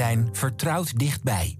zijn vertrouwd dichtbij.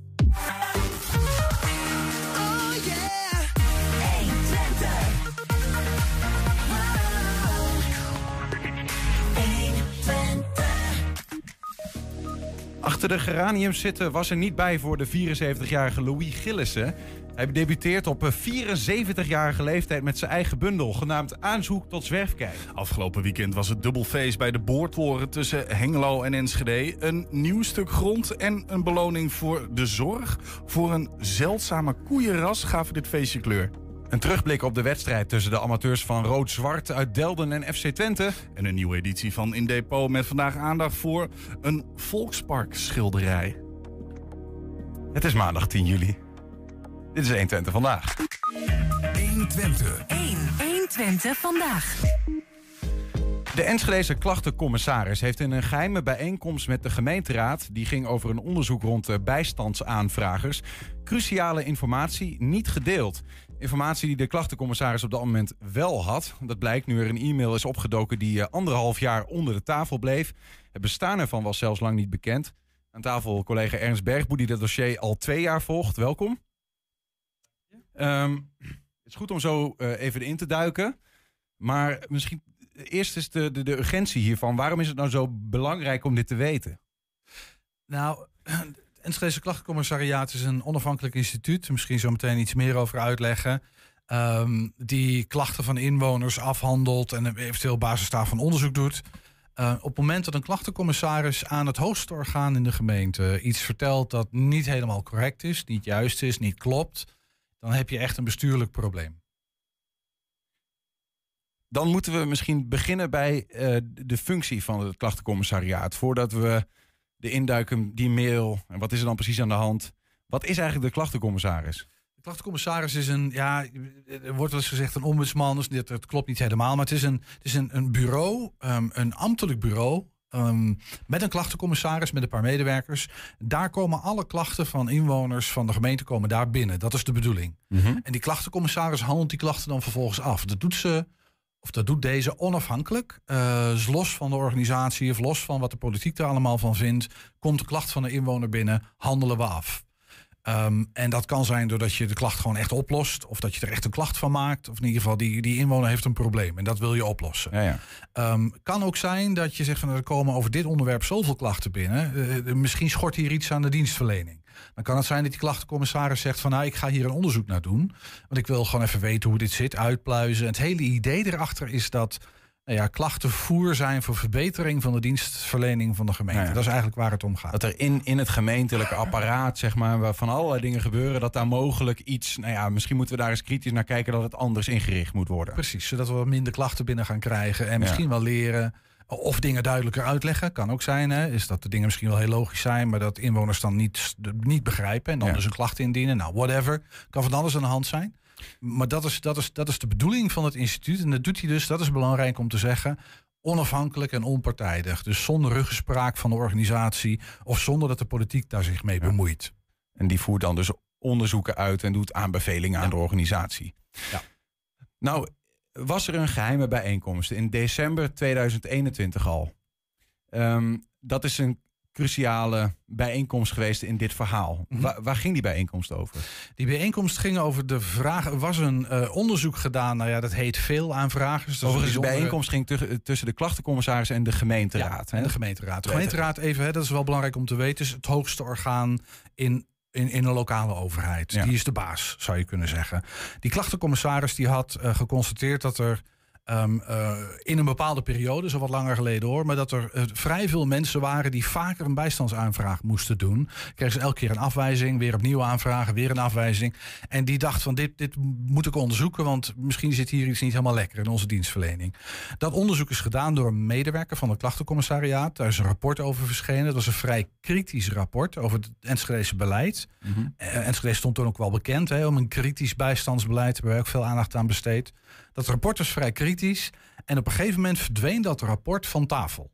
Achter de geraniums zitten was er niet bij voor de 74-jarige Louis Gillissen. Hij debuteert op 74-jarige leeftijd met zijn eigen bundel, genaamd Aanzoek tot Zwerfkijk. Afgelopen weekend was het dubbelfeest bij de boortoren tussen Hengelo en Enschede. Een nieuw stuk grond en een beloning voor de zorg voor een zeldzame koeienras gaven dit feestje kleur. Een terugblik op de wedstrijd tussen de amateurs van Rood-Zwart uit Delden en FC Twente. En een nieuwe editie van In Depot met vandaag aandacht voor een Volkspark schilderij. Het is maandag 10 juli. Dit is 120 vandaag. 120. 1. 120 vandaag. De Enschedeze klachtencommissaris heeft in een geheime bijeenkomst met de gemeenteraad... die ging over een onderzoek rond bijstandsaanvragers... cruciale informatie niet gedeeld. Informatie die de klachtencommissaris op dat moment wel had. Dat blijkt nu er een e-mail is opgedoken die eh, anderhalf jaar onder de tafel bleef. Het bestaan ervan was zelfs lang niet bekend. Aan tafel collega Ernst Bergboe die dat dossier al twee jaar volgt. Welkom. Ehm, het is goed om zo uh, even in te duiken. Maar misschien eerst is de, de urgentie hiervan. Waarom is het nou zo belangrijk om dit te weten? Nou, het Klachtencommissariaat is een onafhankelijk instituut. Misschien zo meteen iets meer over uitleggen. Um, die klachten van inwoners afhandelt en eventueel basis daarvan onderzoek doet. Uh, op het moment dat een klachtencommissaris aan het hoogste orgaan in de gemeente iets vertelt dat niet helemaal correct is, niet juist is, niet klopt, dan heb je echt een bestuurlijk probleem. Dan moeten we misschien beginnen bij uh, de functie van het klachtencommissariaat. Voordat we de induiken, die mail, en wat is er dan precies aan de hand? Wat is eigenlijk de klachtencommissaris? De klachtencommissaris is een, ja, er wordt wel eens gezegd een ombudsman, dus dit, het klopt niet helemaal. Maar het is een, het is een, een bureau, um, een ambtelijk bureau, Um, met een klachtencommissaris, met een paar medewerkers. Daar komen alle klachten van inwoners van de gemeente komen daar binnen. Dat is de bedoeling. Mm -hmm. En die klachtencommissaris handelt die klachten dan vervolgens af. Dat doet ze, of dat doet deze onafhankelijk. Uh, los van de organisatie of los van wat de politiek er allemaal van vindt. Komt de klacht van de inwoner binnen, handelen we af. Um, en dat kan zijn doordat je de klacht gewoon echt oplost. Of dat je er echt een klacht van maakt. Of in ieder geval, die, die inwoner heeft een probleem. En dat wil je oplossen. Ja, ja. Um, kan ook zijn dat je zegt van er komen over dit onderwerp zoveel klachten binnen. Uh, misschien schort hier iets aan de dienstverlening. Dan kan het zijn dat die klachtencommissaris zegt van nou ik ga hier een onderzoek naar doen. Want ik wil gewoon even weten hoe dit zit, uitpluizen. Het hele idee erachter is dat nou ja, klachtenvoer zijn voor verbetering van de dienstverlening van de gemeente. Nou ja. Dat is eigenlijk waar het om gaat. Dat er in, in het gemeentelijke apparaat, zeg maar, waar van allerlei dingen gebeuren, dat daar mogelijk iets, nou ja, misschien moeten we daar eens kritisch naar kijken dat het anders ingericht moet worden. Precies, zodat we wat minder klachten binnen gaan krijgen en misschien ja. wel leren. Of dingen duidelijker uitleggen, kan ook zijn. Hè? Is dat de dingen misschien wel heel logisch zijn, maar dat inwoners dan niet, niet begrijpen en dan ja. dus een klacht indienen. Nou, whatever. Kan van alles aan de hand zijn. Maar dat is, dat, is, dat is de bedoeling van het instituut. En dat doet hij dus, dat is belangrijk om te zeggen, onafhankelijk en onpartijdig. Dus zonder ruggespraak van de organisatie of zonder dat de politiek daar zich mee bemoeit. En die voert dan dus onderzoeken uit en doet aanbevelingen aan de organisatie. Ja. Nou, was er een geheime bijeenkomst in december 2021 al? Ehm, dat is een cruciale bijeenkomst geweest in dit verhaal. Mhm. Wa- waar ging die bijeenkomst over? Die bijeenkomst ging over de vraag. Er was een eh, onderzoek gedaan. Nou ja, dat heet veel aanvragers. Is een Overigens, de bijeenkomst ging tu- tussen de klachtencommissaris en de gemeenteraad. Ja, en de gemeenteraad. De gemeenteraad, even, hè, dat is wel belangrijk om te weten, is het hoogste orgaan in, in, in een lokale overheid. Ja. Die is de baas, zou je kunnen zeggen. Die klachtencommissaris die had eh, geconstateerd dat er ehm, eh, in een bepaalde periode, zo wat langer geleden hoor, maar dat er eh, vrij veel mensen waren die vaker een bijstandsaanvraag moesten doen. Kregen ze elke keer een afwijzing, weer opnieuw aanvragen, weer een afwijzing. En die dacht van dit, dit moet ik onderzoeken, want misschien zit hier iets niet helemaal lekker in onze dienstverlening. Dat onderzoek is gedaan door een medewerker van het klachtencommissariaat. Daar is een rapport over verschenen. Dat was een vrij kritisch rapport over het Enschedese beleid. Mhm. Eh, Enschede stond toen ook wel bekend hè, om een kritisch bijstandsbeleid. Daar hebben wij ook veel aandacht aan besteed. Dat rapport was vrij kritisch. En op een gegeven moment verdween dat rapport van tafel.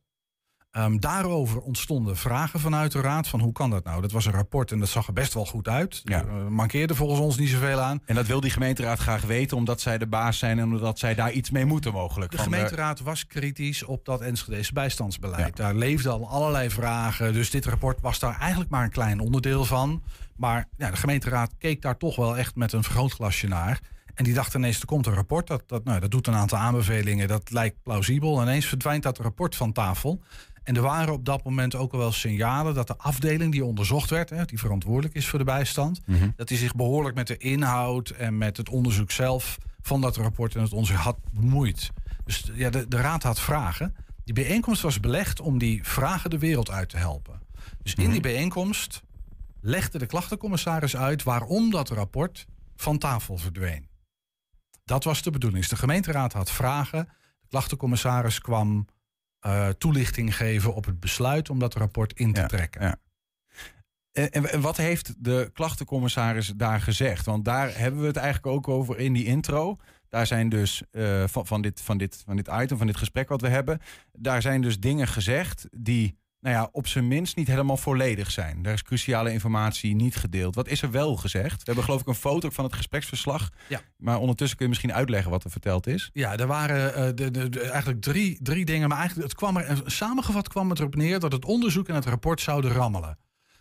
Ehm, daarover ontstonden vragen vanuit de raad van hoe kan dat nou? Dat was een rapport en dat zag er best wel goed uit. Ja. Er eh, mankeerde volgens ons niet zoveel aan. En dat wil die gemeenteraad graag weten, omdat zij de baas zijn en omdat zij daar iets mee moeten mogelijk. De Van, gemeenteraad was kritisch op dat Enschedese bijstandsbeleid. Daar leefden al allerlei vragen. Dus dit rapport was daar eigenlijk maar een klein onderdeel van. Maar ja, de gemeenteraad keek daar toch wel echt met een vergrootglasje naar. En die dacht ineens, er komt een rapport. Dat, dat, nou, dat doet een aantal aanbevelingen. Dat lijkt plausibel. En ineens verdwijnt dat rapport van tafel. En er waren op dat moment ook al wel signalen dat de afdeling die onderzocht werd, hè, die verantwoordelijk is voor de bijstand, Mhm. dat die zich behoorlijk met de inhoud en met het onderzoek zelf van dat rapport en het onderzoek had bemoeid. Dus ja, de, de raad had vragen. Die bijeenkomst was belegd om die vragen de wereld uit te helpen. Dus in die bijeenkomst legde de klachtencommissaris uit waarom dat rapport van tafel verdween. Dat was de bedoeling. Dus de gemeenteraad had vragen. De klachtencommissaris kwam eh, toelichting geven op het besluit om dat rapport in te Ja, trekken. ja. En, en- en wat heeft de klachtencommissaris daar gezegd? Want daar hebben we het eigenlijk ook over in die intro. Daar zijn dus eh, van, van, dit, van, dit, van dit item, van dit gesprek wat we hebben. Daar zijn dus dingen gezegd die nou ja, op zijn minst niet helemaal volledig zijn. Daar is cruciale informatie niet gedeeld. Wat is er wel gezegd? We hebben geloof ik een foto van het gespreksverslag. Ja. Maar ondertussen kun je misschien uitleggen wat er verteld is. Ja, er waren eh, de, de, de- eigenlijk drie, drie dingen. Maar eigenlijk het kwam er, samengevat kwam het erop neer dat het onderzoek en het rapport zouden rammelen.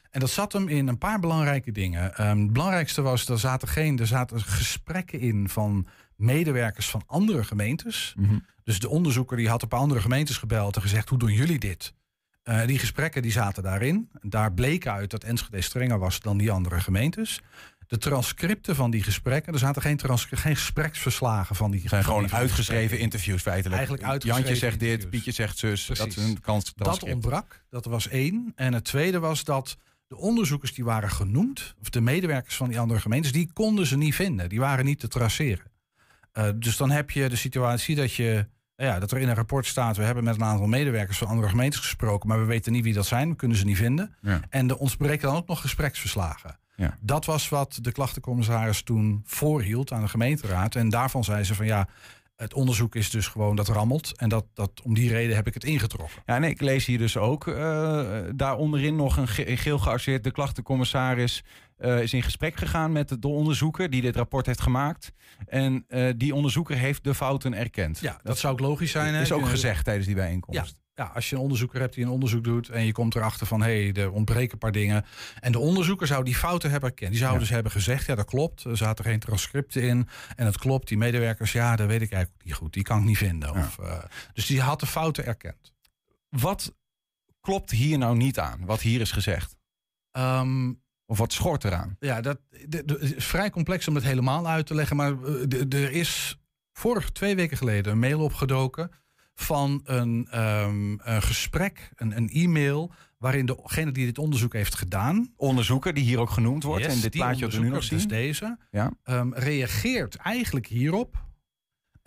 En dat zat hem in een paar belangrijke dingen. Ehm, het belangrijkste was, er zaten, geen, er zaten gesprekken in van medewerkers van andere gemeentes. Dus de onderzoeker die had een paar andere gemeentes gebeld en gezegd, hoe doen jullie dit? Eh, die gesprekken die zaten daarin. Daar bleek uit dat Enschede strenger was dan die andere gemeentes. De transcripten van die gesprekken, er zaten geen, geen gespreksverslagen van die zijn gewoon die uitgeschreven interviews feitelijk. Eigenlijk uitgeschreven Jantje zegt dit. Pietje zegt zus. Dat is een kans. Dat ontbrak, dat was één. En het tweede was dat de onderzoekers die waren genoemd, of de medewerkers van die andere gemeentes, die konden ze niet vinden. Die waren niet te traceren. Eh, dus dan heb je de situatie dat je. Ja, dat er in een rapport staat, we hebben met een aantal medewerkers van andere gemeentes gesproken, maar we weten niet wie dat zijn, we kunnen ze niet vinden. Ja. En er ontbreken dan ook nog gespreksverslagen. Ja. Dat was wat de klachtencommissaris toen voorhield aan de gemeenteraad. En daarvan zei ze van ja, het onderzoek is dus gewoon dat rammelt. En dat, dat, om die reden heb ik het ingetrokken. Ja, nee, ik lees hier dus ook uh, daar onderin nog een ge geel gearseerd. De klachtencommissaris uh, is in gesprek gegaan met de onderzoeker die dit rapport heeft gemaakt. En uh, die onderzoeker heeft de fouten erkend. Ja, dat, dat zou ook logisch zijn. Is ook gezegd tijdens die bijeenkomst. Ja. Ja, als je een onderzoeker hebt die een onderzoek doet en je komt erachter van hé, hey, er ontbreken een paar dingen. En de onderzoeker zou die fouten hebben erkend. Die zou ja. dus hebben gezegd, ja, dat klopt. Er zaten geen transcripten in. En het klopt, die medewerkers, ja, dat weet ik eigenlijk niet goed. Die kan ik niet vinden. Ja. Of, uh, dus die had de fouten erkend. Wat klopt hier nou niet aan, wat hier is gezegd? Um, of wat schort eraan? Ja, dat de, de, is vrij complex om het helemaal uit te leggen. Maar er is vorig twee weken geleden een mail opgedoken van een, um, een gesprek, een, een, e-mail, waarin degene die dit onderzoek heeft gedaan. Onderzoeker, die hier ook genoemd wordt. Yes, en dit plaatje dat we nu nog zien. Dus deze. Ja. Um, reageert eigenlijk hierop.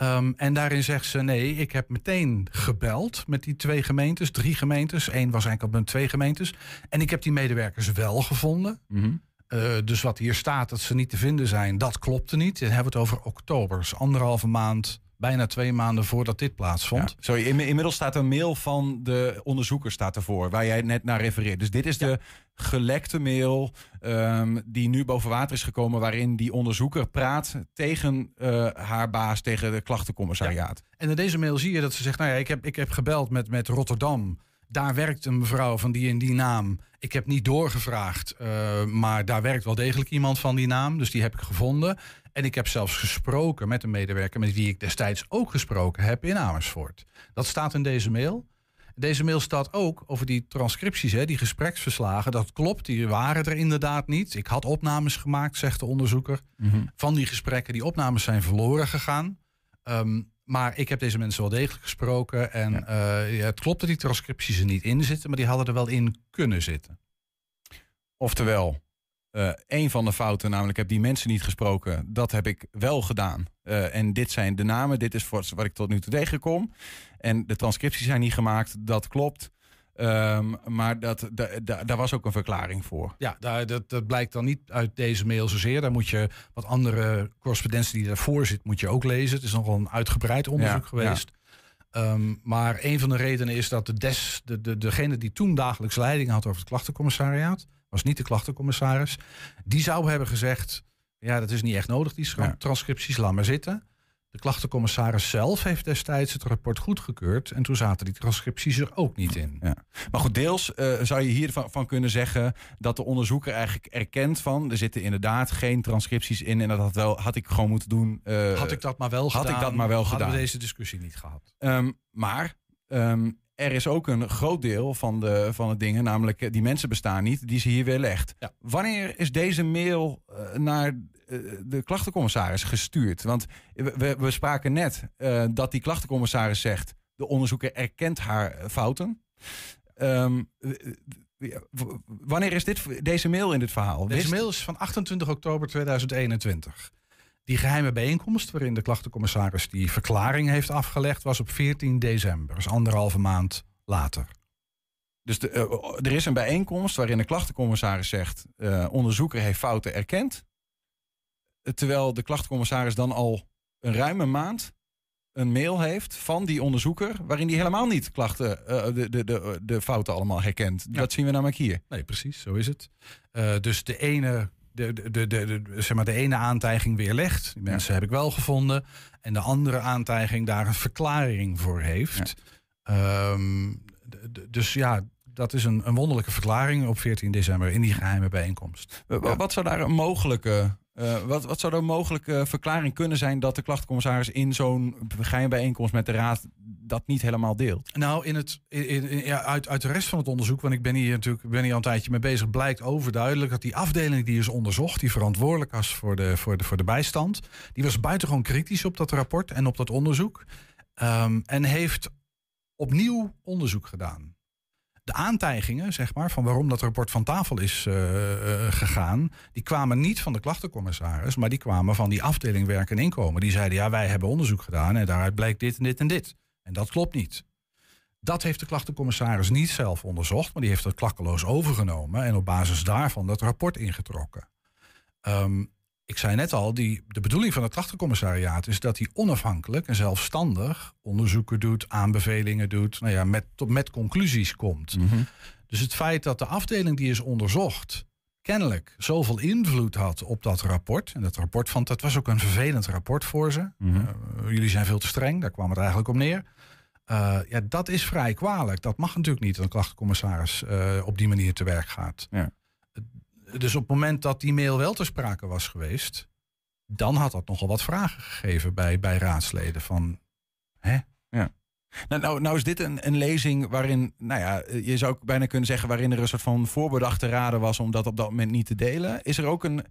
Um, en daarin zegt ze: nee, ik heb meteen gebeld met die twee gemeentes, drie gemeentes. Eén was eigenlijk op mijn twee gemeentes. En ik heb die medewerkers wel gevonden. Mm -hmm. uh, dus wat hier staat dat ze niet te vinden zijn, dat klopte niet. Dan hebben we het over oktober, anderhalve maand bijna twee maanden voordat dit plaatsvond. Ja, sorry, inmiddels staat een mail van de onderzoeker staat ervoor, waar jij net naar refereert. Dus dit is ja. de gelekte mail um, die nu boven water is gekomen, waarin die onderzoeker praat tegen uh, haar baas, tegen de klachtencommissariaat. Ja. En in deze mail zie je dat ze zegt, nou ja, ik heb, ik heb gebeld met, met Rotterdam. Daar werkt een mevrouw van die en die naam. Ik heb niet doorgevraagd, uh, maar daar werkt wel degelijk iemand van die naam. Dus die heb ik gevonden. En ik heb zelfs gesproken met een medewerker met wie ik destijds ook gesproken heb in Amersfoort. Dat staat in deze mail. Deze mail staat ook over die transcripties, hè, die gespreksverslagen. Dat klopt, die waren er inderdaad niet. Ik had opnames gemaakt, zegt de onderzoeker, mm -hmm. van die gesprekken. Die opnames zijn verloren gegaan. Um, maar ik heb deze mensen wel degelijk gesproken. En ja. Uh, ja, het klopt dat die transcripties er niet in zitten, maar die hadden er wel in kunnen zitten. Oftewel, een van de fouten, namelijk heb die mensen niet gesproken, dat heb ik wel gedaan. Uh, en dit zijn de namen, dit is voor wat ik tot nu toe tegenkom. En de transcripties zijn niet gemaakt, dat klopt. Um, maar dat, da, da, daar was ook een verklaring voor. Ja, daar, dat, dat blijkt dan niet uit deze mail zozeer. Daar moet je wat andere correspondentie die daarvoor zit, moet je ook lezen. Het is nogal een uitgebreid onderzoek ja, geweest. Ehm, maar een van de redenen is dat de des, de, de, degene die toen dagelijks leiding had over het klachtencommissariaat, was niet de klachtencommissaris, die zou hebben gezegd: ja, dat is niet echt nodig, die Ja. transcripties, laat maar zitten. De klachtencommissaris zelf heeft destijds het rapport goedgekeurd. En toen zaten die transcripties er ook niet in. Ja. Maar goed, deels eh, zou je hiervan van kunnen zeggen dat de onderzoeker eigenlijk erkent van er zitten inderdaad geen transcripties in en dat had, wel, had ik gewoon moeten doen. eh, Had ik dat maar wel had gedaan, ik dat maar wel hadden gedaan. we deze discussie niet gehad. Ehm, maar ehm, er is ook een groot deel van de, van de dingen, namelijk eh, die mensen bestaan niet, die ze hier weer legt. Ja. Wanneer is deze mail eh, naar eh, de klachtencommissaris gestuurd? Want we, we, spraken net dat die klachtencommissaris zegt, de onderzoeker erkent haar fouten. Ehm, eh, eh, wanneer is dit, deze mail in dit verhaal? Deze Wist- mail is van 28 oktober 2021. Die geheime bijeenkomst waarin de klachtencommissaris die verklaring heeft afgelegd... was op 14 december, dus anderhalve maand later. Dus de, eh, er is een bijeenkomst waarin de klachtencommissaris zegt: eh, onderzoeker heeft fouten erkend. Terwijl de klachtencommissaris dan al een ruime maand een mail heeft van die onderzoeker. waarin die helemaal niet klachten, eh, de, de, de, de fouten allemaal herkent. Ja. Dat zien we namelijk hier. Nee, precies, zo is het. Dus de ene, de, de, de, de, zeg maar de ene aantijging weerlegt. Die mensen heb ik wel gevonden. En de andere aantijging daar een verklaring voor heeft. Ehm, dus ja, dat is een, een wonderlijke verklaring op 14 december in die geheime bijeenkomst. Wa- wa- Wat zou daar een mogelijke. Eh, wat, wat zou de mogelijke verklaring kunnen zijn dat de klachtencommissaris in zo'n geheime bijeenkomst met de raad dat niet helemaal deelt? Nou, in het, in- ja, uit, uit de rest van het onderzoek, want ik ben hier natuurlijk ben hier al een tijdje mee bezig, blijkt overduidelijk dat die afdeling die is onderzocht, die verantwoordelijk was voor de, voor de, voor de bijstand, die was buitengewoon kritisch op dat rapport en op dat onderzoek. ehm, en heeft opnieuw onderzoek gedaan. De aantijgingen, zeg maar, van waarom dat rapport van tafel is eh, eh, gegaan, die kwamen niet van de klachtencommissaris, maar die kwamen van die afdeling werk en inkomen. Die zeiden, ja, wij hebben onderzoek gedaan en daaruit blijkt dit en dit en dit. En dat klopt niet. Dat heeft de klachtencommissaris niet zelf onderzocht, maar die heeft het klakkeloos overgenomen en op basis daarvan dat rapport ingetrokken. Ehm, ik zei net al, die, de bedoeling van het klachtencommissariaat is dat hij onafhankelijk en zelfstandig onderzoeken doet, aanbevelingen doet, nou ja, met, tot, met conclusies komt. Dus het feit dat de afdeling die is onderzocht kennelijk zoveel invloed had op dat rapport. En dat rapport van, dat was ook een vervelend rapport voor ze. Mhm. Eh, jullie zijn veel te streng, daar kwam het eigenlijk op neer. Eh, ja, dat is vrij kwalijk. Dat mag natuurlijk niet dat een klachtencommissaris eh, op die manier te werk gaat. Ja. Dus op het moment dat die mail wel ter sprake was geweest, dan had dat nogal wat vragen gegeven bij, bij raadsleden. Van, hè? Nou, nou, nou is dit een, een lezing waarin, nou ja, je zou ook bijna kunnen zeggen, waarin er een soort van voorbedachte raden was om dat op dat moment niet te delen. Is er ook een,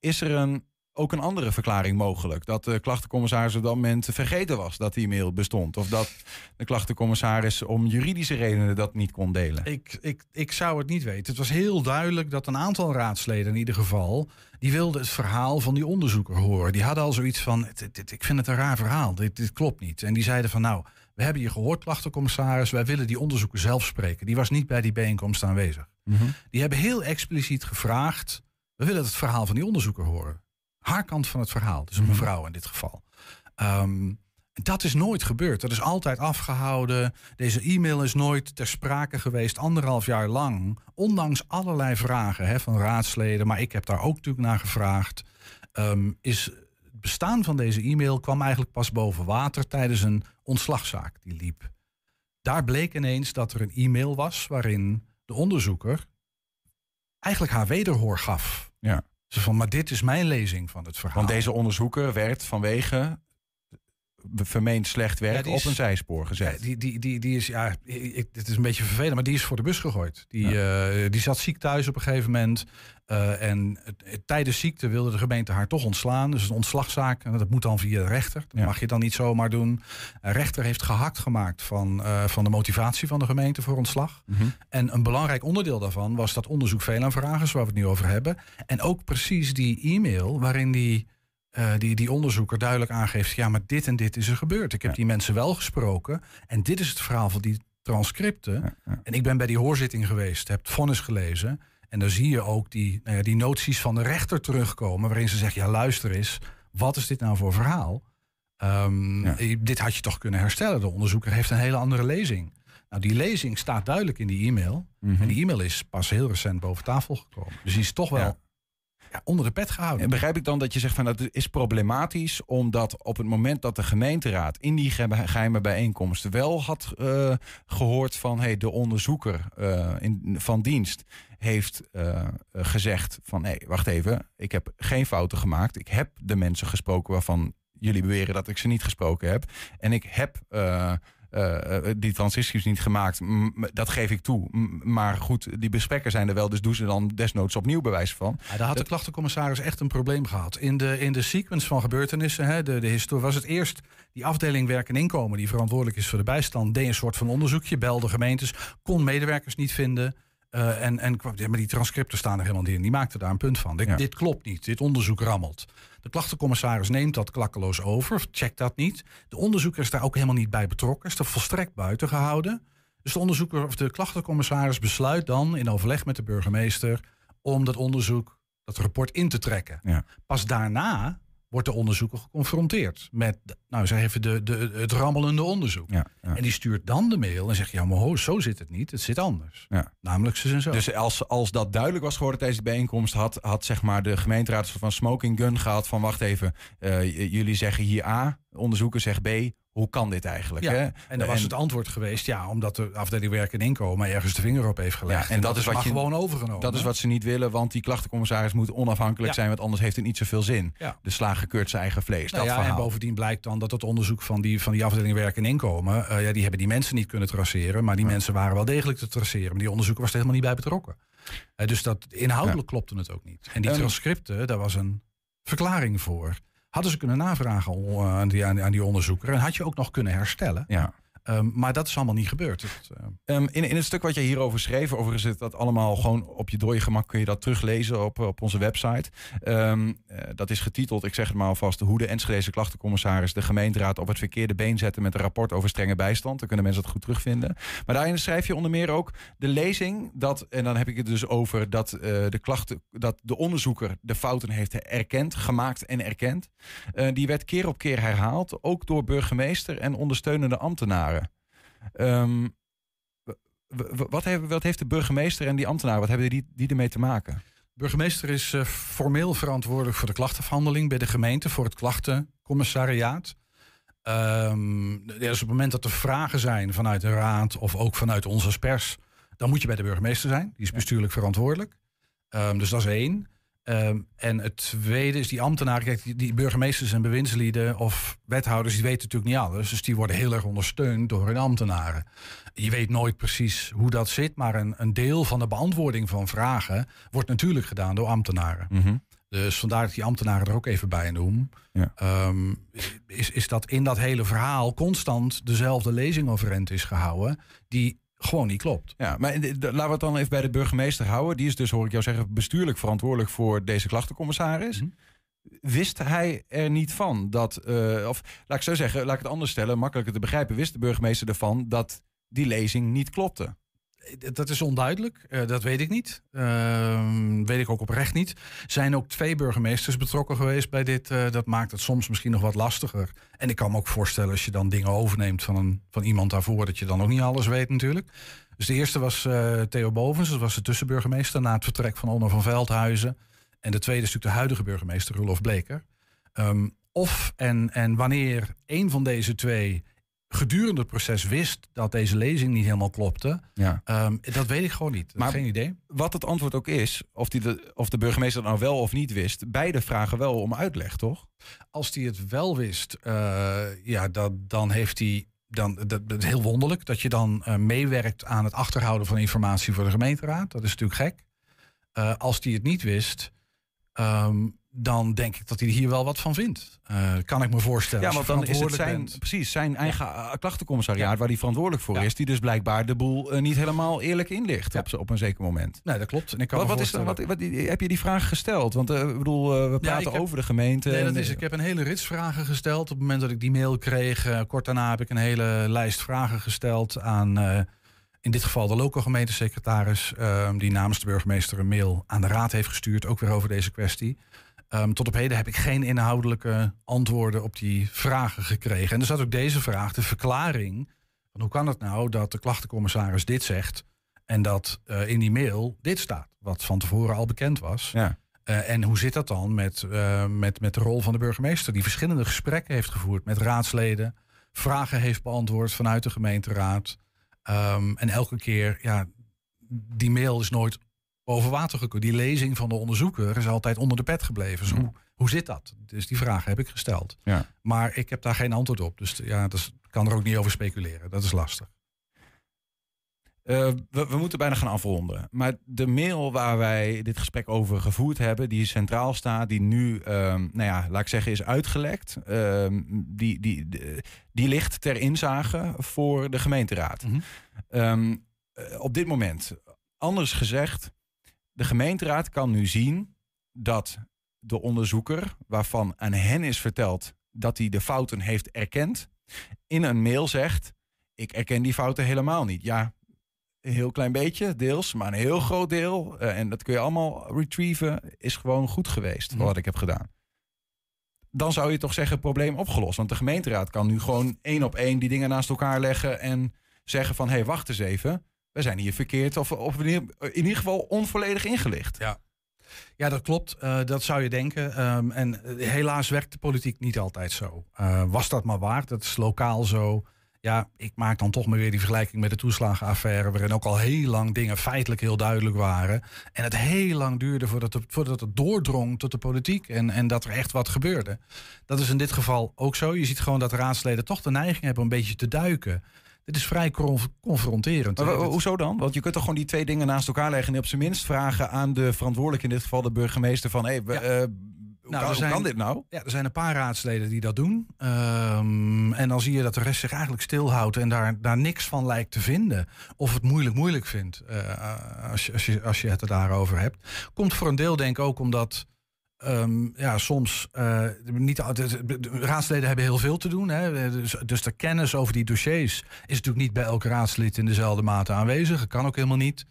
is er een, ook een andere verklaring mogelijk? Dat de klachtencommissaris op dat moment vergeten was dat die mail bestond? Of dat de klachtencommissaris om juridische redenen dat niet kon delen? Ik, ik, ik zou het niet weten. Het was heel duidelijk dat een aantal raadsleden in ieder geval... die wilden het verhaal van die onderzoeker horen. Die hadden al zoiets van, "Dit- dit- ik vind het een raar verhaal, dit, dit klopt niet. En die zeiden van, nou, we hebben je gehoord, klachtencommissaris... wij willen die onderzoeker zelf spreken. Die was niet bij die bijeenkomst aanwezig. Die hebben heel expliciet gevraagd... we willen het verhaal van die onderzoeker horen. Haar kant van het verhaal, dus een mevrouw in dit geval. Ehm, dat is nooit gebeurd. Dat is altijd afgehouden. Deze e-mail is nooit ter sprake geweest, anderhalf jaar lang. Ondanks allerlei vragen hè, van raadsleden, maar ik heb daar ook natuurlijk naar gevraagd. ehm, is het bestaan van deze e-mail kwam eigenlijk pas boven water tijdens een ontslagzaak die liep. Daar bleek ineens dat er een e-mail was waarin de onderzoeker eigenlijk haar wederhoor gaf. Ja. Ze van, maar dit is mijn lezing van het verhaal. Want deze onderzoeker werd vanwege vermeend slecht werk Ja, op is- een zijspoor gezet. Ja, die, die, die, die is, ja, ik, het is een beetje vervelend, maar die is voor de bus gegooid. Die, eh, die zat ziek thuis op een gegeven moment. eh, en tijdens ziekte wilde de gemeente haar toch ontslaan. Dus een ontslagzaak, en dat moet dan via de rechter. Dat mag je dan niet zomaar doen. Een rechter heeft gehakt gemaakt van, eh, van de motivatie van de gemeente voor ontslag. Mhm. En een belangrijk onderdeel daarvan was dat onderzoek VLAN-vragers, waar we het nu over hebben. En ook precies die e-mail waarin die, eh, die, die onderzoeker duidelijk aangeeft... ja, maar dit en dit is er gebeurd. Ik heb Ja. die mensen wel gesproken. En dit is het verhaal van die transcripten. Ja, ja. En ik ben bij die hoorzitting geweest, heb het vonnis gelezen... En dan zie je ook die, nou ja, die noties van de rechter terugkomen... waarin ze zegt, ja luister eens, wat is dit nou voor verhaal? Ehm, eh, Dit had je toch kunnen herstellen. De onderzoeker heeft een hele andere lezing. Nou, die lezing staat duidelijk in die e-mail. Mhm. En die e-mail is pas heel recent boven tafel gekomen. Dus die is toch wel Ja. onder de pet En gehouden. begrijp ik dan dat je zegt van dat is problematisch, omdat op het moment dat de gemeenteraad in die ge- geheime bijeenkomst wel had eh, gehoord van hey, de onderzoeker eh, in, van dienst heeft eh, gezegd van nee, wacht even, ik heb geen fouten gemaakt. Ik heb de mensen gesproken waarvan jullie beweren dat ik ze niet gesproken heb. En ik heb eh, eh, die transities niet gemaakt. Dat geef ik toe. Maar goed, die besprekken zijn er wel, dus doen ze dan desnoods opnieuw bewijs van. Ja, daar had de klachtencommissaris echt een probleem gehad. In de, in de sequence van gebeurtenissen, hè, de, de historie, was het eerst die afdeling werk en inkomen, die verantwoordelijk is voor de bijstand, deed een soort van onderzoekje, belde gemeentes, kon medewerkers niet vinden. eh, en, en maar die transcripten staan er helemaal niet in. Die maakte daar een punt van. Dit, Ja. dit klopt niet. Dit onderzoek rammelt. De klachtencommissaris neemt dat klakkeloos over, checkt dat niet. De onderzoeker is daar ook helemaal niet bij betrokken, is er volstrekt buiten gehouden. Dus de onderzoeker of de klachtencommissaris besluit dan in overleg met de burgemeester om dat onderzoek, dat rapport in te trekken. Ja. Pas daarna wordt de onderzoeker geconfronteerd met, nou zeg even, de, de, het rammelende onderzoek. Ja, ja. En die stuurt dan de mail en zegt, ja maar ho, zo zit het niet, het zit anders. Ja. Namelijk ze en zo. Dus als, als dat duidelijk was geworden tijdens de bijeenkomst, had, had zeg maar de gemeenteraad van smoking gun gehad van wacht even, eh, jullie zeggen hier A, onderzoeker zegt B, hoe kan dit eigenlijk? Ja, Hè? en dan was het antwoord geweest, ja, omdat de afdeling werk en inkomen ergens de vinger op heeft gelegd. Ja, en dat is wat je- gewoon overgenomen. dat is wat ze niet willen, want die klachtencommissaris moet onafhankelijk Ja. zijn, want anders heeft het niet zoveel zin. De slager keurt zijn eigen vlees. Nou dat ja, en bovendien blijkt dan dat het onderzoek van die, van die afdeling werk en inkomen, eh, ja, die hebben die mensen niet kunnen traceren, maar die mensen waren wel degelijk te traceren. Maar die onderzoeker was er helemaal niet bij betrokken. Eh, dus dat inhoudelijk klopte het ook niet. En die transcripten, daar was een verklaring voor. Hadden ze kunnen navragen on- aan, die, aan die onderzoeker en had je ook nog kunnen herstellen. Ja. Ehm, maar dat is allemaal niet gebeurd. Eh, Ehm, in, in het stuk wat je hierover schreef, overigens is dat allemaal gewoon op je dode gemak kun je dat teruglezen op, op onze website. Ehm, eh, dat is getiteld, ik zeg het maar alvast, hoe de Enschedeze klachtencommissaris de gemeenteraad op het verkeerde been zetten met een rapport over strenge bijstand. Dan kunnen mensen dat goed terugvinden. Maar daarin schrijf je onder meer ook de lezing dat, en dan heb ik het dus over dat, eh, de, klachten, dat de onderzoeker de fouten heeft erkend, gemaakt en erkend. Eh, die werd keer op keer herhaald, ook door burgemeester en ondersteunende ambtenaren. Ehm, wat, heeft, wat heeft de burgemeester en die ambtenaren, wat hebben die, die ermee te maken? burgemeester is eh, formeel verantwoordelijk voor de klachtenafhandeling bij de gemeente, voor het klachtencommissariaat. Ja, dus op het moment dat er vragen zijn vanuit de raad of ook vanuit ons als pers, dan moet je bij de burgemeester zijn. Die is bestuurlijk verantwoordelijk. Ehm, dus dat is één. Ehm, en het tweede is die ambtenaren. Kijk, die, die burgemeesters en bewindslieden of wethouders, die weten natuurlijk niet alles. Dus die worden heel erg ondersteund door hun ambtenaren. Je weet nooit precies hoe dat zit, maar een, een deel van de beantwoording van vragen wordt natuurlijk gedaan door ambtenaren. Dus vandaar dat ik die ambtenaren er ook even bij noem. Ja. Ehm, is, is dat in dat hele verhaal constant dezelfde lezing overeind is gehouden, die gewoon niet klopt. Ja, maar de- de- laten we het dan even bij de burgemeester houden. Die is dus, hoor ik jou zeggen, bestuurlijk verantwoordelijk voor deze klachtencommissaris. Mhm. Wist hij er niet van dat, eh, of laat ik zo zeggen, laat ik het anders stellen, makkelijker te begrijpen, wist de burgemeester ervan dat die lezing niet klopte? Dat is onduidelijk, eh, dat weet ik niet. Ehm, weet ik ook oprecht niet. Zijn ook twee burgemeesters betrokken geweest bij dit. eh, dat maakt het soms misschien nog wat lastiger. En ik kan me ook voorstellen als je dan dingen overneemt van, een, van iemand daarvoor, dat je dan ook niet alles weet natuurlijk. Dus de eerste was eh, Theo Bovens, dat was de tussenburgemeester na het vertrek van Onno van Veldhuizen. En de tweede is natuurlijk de huidige burgemeester, Rudolf Bleker. Ehm, of en, en wanneer een van deze twee gedurende het proces wist dat deze lezing niet helemaal klopte, Ja. Ehm, dat weet ik gewoon niet. Maar- Geen idee. Wat het antwoord ook is, of, die de, of de burgemeester nou wel of niet wist, beide vragen wel om uitleg, toch? Als hij het wel wist, eh, ja, dat, dan heeft hij. Dan, dat, dat is heel wonderlijk dat je dan eh, meewerkt aan het achterhouden van informatie voor de gemeenteraad. Dat is natuurlijk gek. Eh, als hij het niet wist, ehm, dan denk ik dat hij hier wel wat van vindt. Eh, kan ik me voorstellen. Ja, want dan is het zijn, bent. precies, zijn eigen eh, klachtencommissariaat Ja. waar hij verantwoordelijk voor Ja. is, die dus blijkbaar de boel eh, niet helemaal eerlijk inlicht op, op een zeker moment. Nee, dat klopt. En ik kan Wat, wat is dan, wat, wat, heb je die vraag gesteld? Want ik bedoel, we praten heb- over de gemeente. Nee, en, dat is, ik heb een hele rits vragen gesteld. Op het moment dat ik die mail kreeg, kort daarna heb ik een hele lijst vragen gesteld aan, in dit geval de lokale gemeentesecretaris, eh, die namens de burgemeester een mail aan de raad heeft gestuurd, ook weer over deze kwestie. Ehm, tot op heden heb ik geen inhoudelijke antwoorden op die vragen gekregen. En er zat ook deze vraag, de verklaring. Van hoe kan het nou dat de klachtencommissaris dit zegt en dat eh, in die mail dit staat, wat van tevoren al bekend was. Ja. Eh, en hoe zit dat dan met, eh, met, met de rol van de burgemeester, die verschillende gesprekken heeft gevoerd met raadsleden, vragen heeft beantwoord vanuit de gemeenteraad. Ehm, en elke keer, ja, die mail is nooit boven water gekomen. Die lezing van de onderzoeker is altijd onder de pet gebleven. Dus hoe, hoe zit dat? Dus die vragen heb ik gesteld. Ja. Maar ik heb daar geen antwoord op. Dus ja, ik kan er ook niet over speculeren. Dat is lastig. Eh, we, we moeten bijna gaan afronden. Maar de mail waar wij dit gesprek over gevoerd hebben, die centraal staat, die nu, ehm, nou ja, laat ik zeggen, is uitgelekt, ehm, die, die, die, die ligt ter inzage voor de gemeenteraad. Mhm. Ehm, eh, op dit moment, anders gezegd, de gemeenteraad kan nu zien dat de onderzoeker, waarvan aan hen is verteld dat hij de fouten heeft erkend, in een mail zegt: Ik erken die fouten helemaal niet. Ja, een heel klein beetje, deels, maar een heel groot deel. eh, en dat kun je allemaal retrieven, is gewoon goed geweest, Mhm. wat ik heb gedaan. Dan zou je toch zeggen, probleem opgelost. Want de gemeenteraad kan nu gewoon één op één die dingen naast elkaar leggen en zeggen van, hé, hey, wacht eens even. We zijn hier verkeerd of, of in ieder- geval onvolledig ingelicht. Ja. Ja, dat klopt. Eh, dat zou je denken. Ehm, en eh, helaas werkt de politiek niet altijd zo. Eh, was dat maar waar? Dat is lokaal zo. Ja, ik maak dan toch maar weer die vergelijking met de toeslagenaffaire... waarin ook al heel lang dingen feitelijk heel duidelijk waren. En het heel lang duurde voordat het, voordat het doordrong tot de politiek... En, en dat er echt wat gebeurde. Dat is in dit geval ook zo. Je ziet gewoon dat raadsleden toch de neiging hebben om een beetje te duiken. Dit is vrij conf- confronterend. Maar hoezo dan? Want je kunt toch gewoon die twee dingen naast elkaar leggen... en op zijn minst vragen aan de verantwoordelijke, in dit geval de burgemeester... van, hé, hey, we- Ja. eh, hoe, er kan, hoe zijn- kan dit nou? Ja, er zijn een paar raadsleden die dat doen. Ehm, en dan zie je dat de rest zich eigenlijk stilhoudt en daar, daar niks van lijkt te vinden. Of het moeilijk moeilijk vindt eh, als, je, als, je, als je het er daarover hebt. Komt voor een deel denk ik ook omdat ehm, ja, soms eh, niet de Raadsleden hebben heel veel te doen. Hè, dus, dus de kennis over die dossiers is natuurlijk niet bij elk raadslid in dezelfde mate aanwezig. Dat kan ook helemaal niet.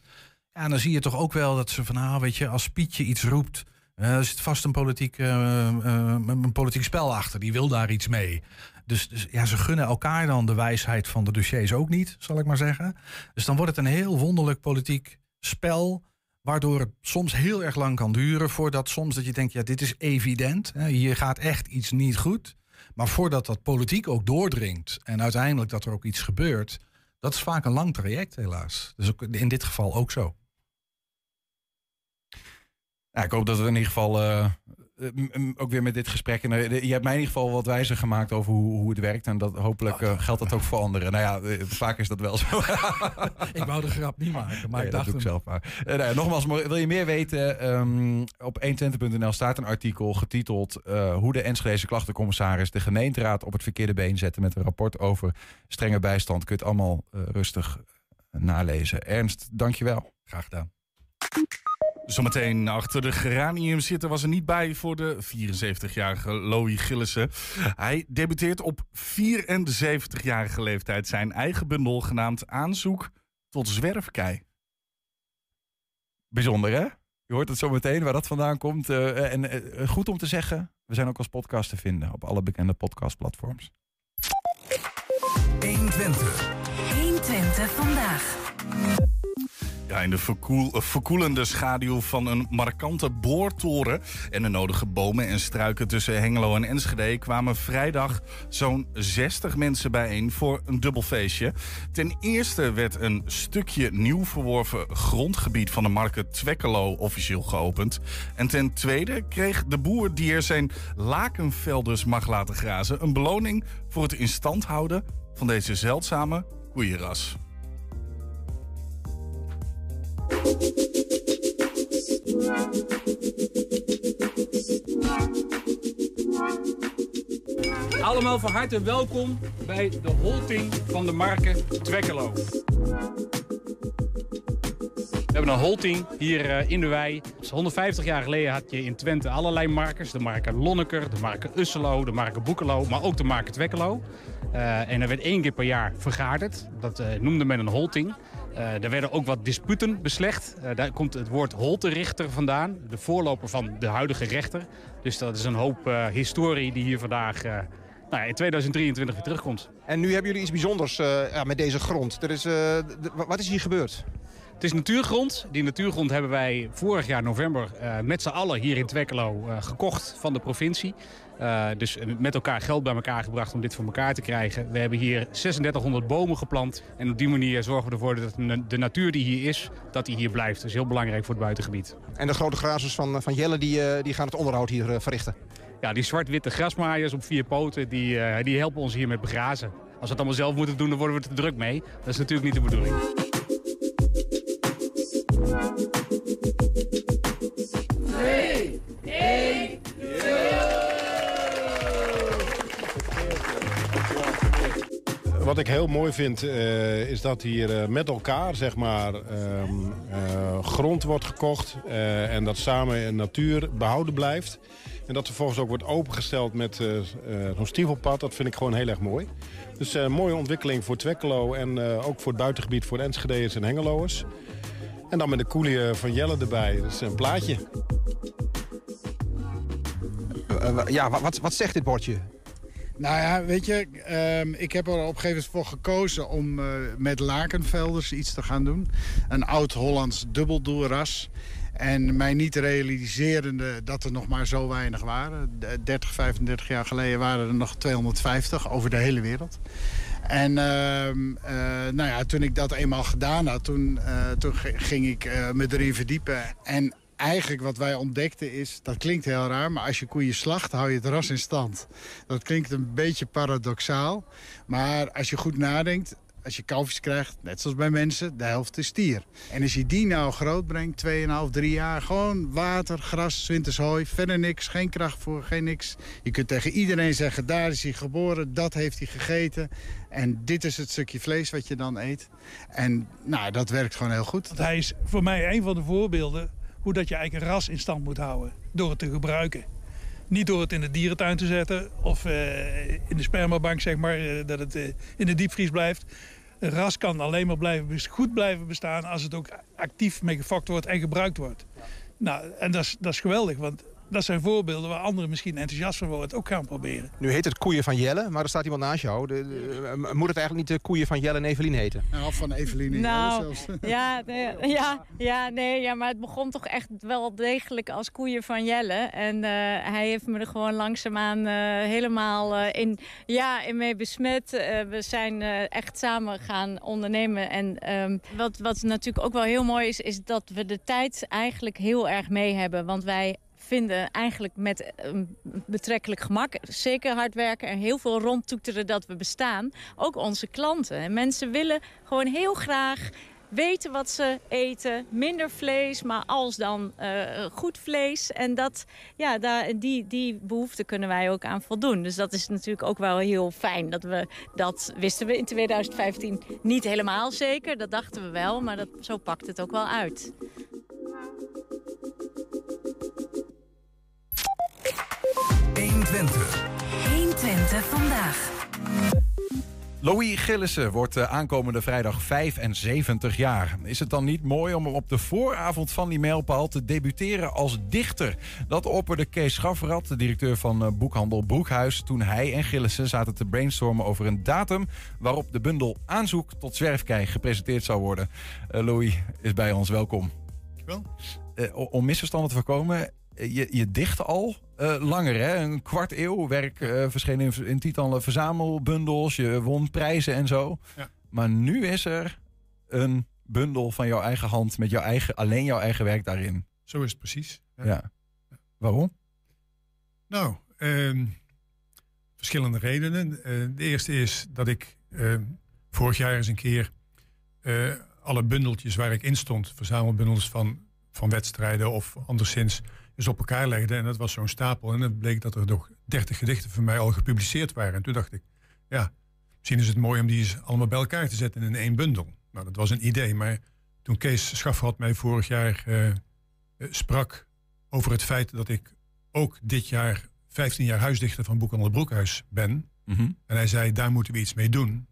Ja, en dan zie je toch ook wel dat ze van, nou, weet je, als Pietje iets roept. eh, er zit vast een politiek, eh, eh, een politiek spel achter. Die wil daar iets mee. Dus, dus ja, ze gunnen elkaar dan de wijsheid van de dossiers ook niet, zal ik maar zeggen. Dus dan wordt het een heel wonderlijk politiek spel. Waardoor het soms heel erg lang kan duren. Voordat soms dat je denkt, ja, dit is evident. Hè, hier gaat echt iets niet goed. Maar voordat dat politiek ook doordringt. En uiteindelijk dat er ook iets gebeurt. Dat is vaak een lang traject, helaas. Dus in dit geval ook zo. Ik hoop dat we in ieder geval eh, ook weer met dit gesprek... En, eh, je hebt mij in ieder geval wat wijzer gemaakt over hoe, hoe het werkt. En dat, hopelijk eh, geldt dat ook voor anderen. Nou ja, eh, vaak is dat wel zo. Ik wou de grap niet maken, maar Nee, ik dat dacht... doe ik zelf maar. Eh, nou ja, nogmaals, wil je meer weten? ehm, op 120.nl staat een artikel getiteld... eh, hoe de Enschedeze klachtencommissaris de gemeenteraad op het verkeerde been zette... met een rapport over strenge bijstand. Kun je het allemaal eh, rustig eh, nalezen. Ernst, dankjewel. Graag gedaan. Zometeen achter de geranium zitten was er niet bij voor de 74-jarige Louis Gillissen. Hij debuteert op 74-jarige leeftijd zijn eigen bundel genaamd Aanzoek tot zwerfkei. Bijzonder, hè? Je hoort het zo meteen waar dat vandaan komt. eh, en eh, goed om te zeggen, we zijn ook als podcast te vinden... op alle bekende podcastplatforms. 120. 120 vandaag. In de eh, verkoelende schaduw van een markante boortoren en de nodige bomen en struiken tussen Hengelo en Enschede kwamen vrijdag zo'n 60 mensen bijeen voor een dubbelfeestje. Ten eerste werd een stukje nieuw verworven grondgebied van de marke Twekkelo officieel geopend. En ten tweede kreeg de boer die er zijn lakenvelders mag laten grazen een beloning voor het in stand houden van deze zeldzame koeienras. Allemaal van harte welkom bij de holting van de marken Twekkelo. We hebben een holting hier eh, in de wei. Dus 150 jaar geleden had je in Twente allerlei markers. De marken Lonneker, de marken Usselo, de marken Boekelo, maar ook de marken Twekkelo. Eh, en er werd één keer per jaar vergaderd. Dat eh, noemde men een holting. Uh, daar werden ook wat disputen beslecht. Uh, daar komt het woord holterichter vandaan, de voorloper van de huidige rechter. Dus dat is een hoop uh, historie die hier vandaag nou ja, in 2023 weer terugkomt. En nu hebben jullie iets bijzonders met deze grond. Er is, wat is hier gebeurd? Het is natuurgrond. Die natuurgrond hebben wij vorig jaar november met z'n allen hier in Twekkelo gekocht van de provincie. Uh, dus met elkaar geld bij elkaar gebracht om dit voor elkaar te krijgen. We hebben hier 3600 bomen geplant. En op die manier zorgen we ervoor dat de natuur die hier is, dat die hier blijft. Dat is heel belangrijk voor het buitengebied. En de grote grazers van, van Jelle die, die gaan het onderhoud hier verrichten? Ja, die zwart-witte grasmaaiers op vier poten, die, die helpen ons hier met begrazen. Als we het allemaal zelf moeten doen, dan worden we te druk mee. Dat is natuurlijk niet de bedoeling. Ik heel mooi vind uh, is dat hier uh, met elkaar zeg maar, um, uh, grond wordt gekocht en dat samen natuur behouden blijft. En dat vervolgens ook wordt opengesteld met zo'n stiefelpad. Dat vind ik gewoon heel erg mooi. Dus een mooie ontwikkeling voor Twekkelo en ook voor het buitengebied voor de en Hengeloers. En dan met de koelie van Jelle erbij. Dat is een plaatje. ja, wat, wat zegt dit bordje? Nou ja, weet je, um, ik heb er op een gegeven moment voor gekozen om uh, met lakenvelders iets te gaan doen. Een oud-Hollands dubbeldoelras. En mij niet realiserende dat er nog maar zo weinig waren. 30, 35 jaar geleden waren er nog 250 over de hele wereld. En uh, uh, nou ja, toen ik dat eenmaal gedaan had, toen, uh, toen ging ik me erin verdiepen. En eigenlijk wat wij ontdekten is, dat klinkt heel raar... maar als je koeien slacht, hou je het ras in stand. Dat klinkt een beetje paradoxaal. Maar als je goed nadenkt, als je kalfjes krijgt, net zoals bij mensen, de helft is stier. En als je die nou groot brengt, 2,5, 3 jaar... gewoon water, gras, winters hooi, verder niks, geen kracht voor, geen niks. Je kunt tegen iedereen zeggen, daar is hij geboren, dat heeft hij gegeten... en dit is het stukje vlees wat je dan eet. En nou, dat werkt gewoon heel goed. Want hij is voor mij een van de voorbeelden hoe dat je een ras in stand moet houden door het te gebruiken. Niet door het in de dierentuin te zetten of uh, in de spermabank, zeg maar, uh, dat het uh, in de diepvries blijft. Een ras kan alleen maar blijven, goed blijven bestaan als het ook actief mee gefokt wordt en gebruikt wordt. Nou, en dat is, dat is geweldig, want dat zijn voorbeelden waar anderen misschien enthousiast van worden. Het ook gaan proberen. Nu heet het koeien van Jelle, maar er staat iemand naast jou. De, de, moet het eigenlijk niet de koeien van Jelle en Evelien heten? Nou, van Evelien en nou, Jelle zelfs. Ja, nee, ja, ja, nee, ja, maar het begon toch echt wel degelijk als koeien van Jelle. En uh, hij heeft me er gewoon langzaamaan uh, helemaal uh, in, ja, in mee besmet. we zijn echt samen gaan ondernemen. En um, wat, wat natuurlijk ook wel heel mooi is, is dat we de tijd eigenlijk heel erg mee hebben. Want wij vinden eigenlijk met um, betrekkelijk gemak. Zeker hard werken en heel veel rondtoeteren dat we bestaan. Ook onze klanten. En mensen willen gewoon heel graag weten wat ze eten. Minder vlees, maar als dan uh, goed vlees. En dat, ja, daar, die, die behoefte kunnen wij ook aan voldoen. Dus dat is natuurlijk ook wel heel fijn. Dat, we, dat wisten we in 2015 niet helemaal zeker. Dat dachten we wel, maar dat, zo pakt het ook wel uit. 120. 120 vandaag. Louis Gillissen wordt uh, aankomende vrijdag 75 jaar. Is het dan niet mooi om op de vooravond van die mijlpaal te debuteren als dichter? Dat opperde Kees Schafferat, de directeur van uh, boekhandel Broekhuis... toen hij en Gillissen zaten te brainstormen over een datum... waarop de bundel Aanzoek tot Zwerfkei gepresenteerd zou worden. Uh, Louis is bij ons, welkom. Dankjewel. om misverstanden te voorkomen, je, je dicht al uh, langer, hè? Een kwart eeuw. Werk uh, verscheen in, in verzamelbundels. Je won prijzen en zo. Ja. Maar nu is er een bundel van jouw eigen hand met jouw eigen, alleen jouw eigen werk daarin. Zo is het precies. Ja. ja. Waarom? Nou, uh, verschillende redenen. Uh, de eerste is dat ik vorig jaar eens een keer alle bundeltjes waar ik in stond, verzamelbundels van, van wedstrijden of anderszins dus op elkaar legde. En dat was zo'n stapel. En dan bleek dat er nog dertig gedichten van mij al gepubliceerd waren. En toen dacht ik, ja, misschien is het mooi om die eens allemaal bij elkaar te zetten in één bundel. Nou, dat was een idee. Maar toen Kees Schafferat mij vorig jaar uh, sprak over het feit dat ik ook dit jaar 15 jaar huisdichter van Boekhandel Broekhuis ben. Mm -hmm. En hij zei, daar moeten we iets mee doen.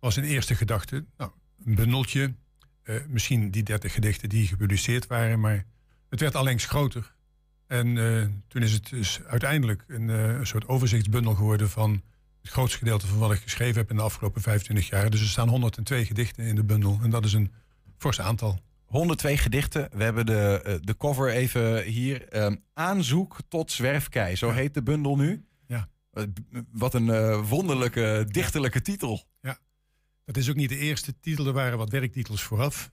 Was een eerste gedachte, nou, een bundeltje. eh, misschien die 30 gedichten die gepubliceerd waren, maar het werd allengs groter. En eh, toen is het dus uiteindelijk een, eh, een soort overzichtsbundel geworden van het grootste gedeelte van wat ik geschreven heb in de afgelopen 25 jaar. Dus er staan 102 gedichten in de bundel en dat is een fors aantal. 102 gedichten. We hebben de, eh, de cover even hier. Ehm, aanzoek tot zwerfkei. Zo heet de bundel nu. Ja. Wat een wonderlijke, dichterlijke titel. Ja, dat is ook niet de eerste titel. Er waren wat werktitels vooraf.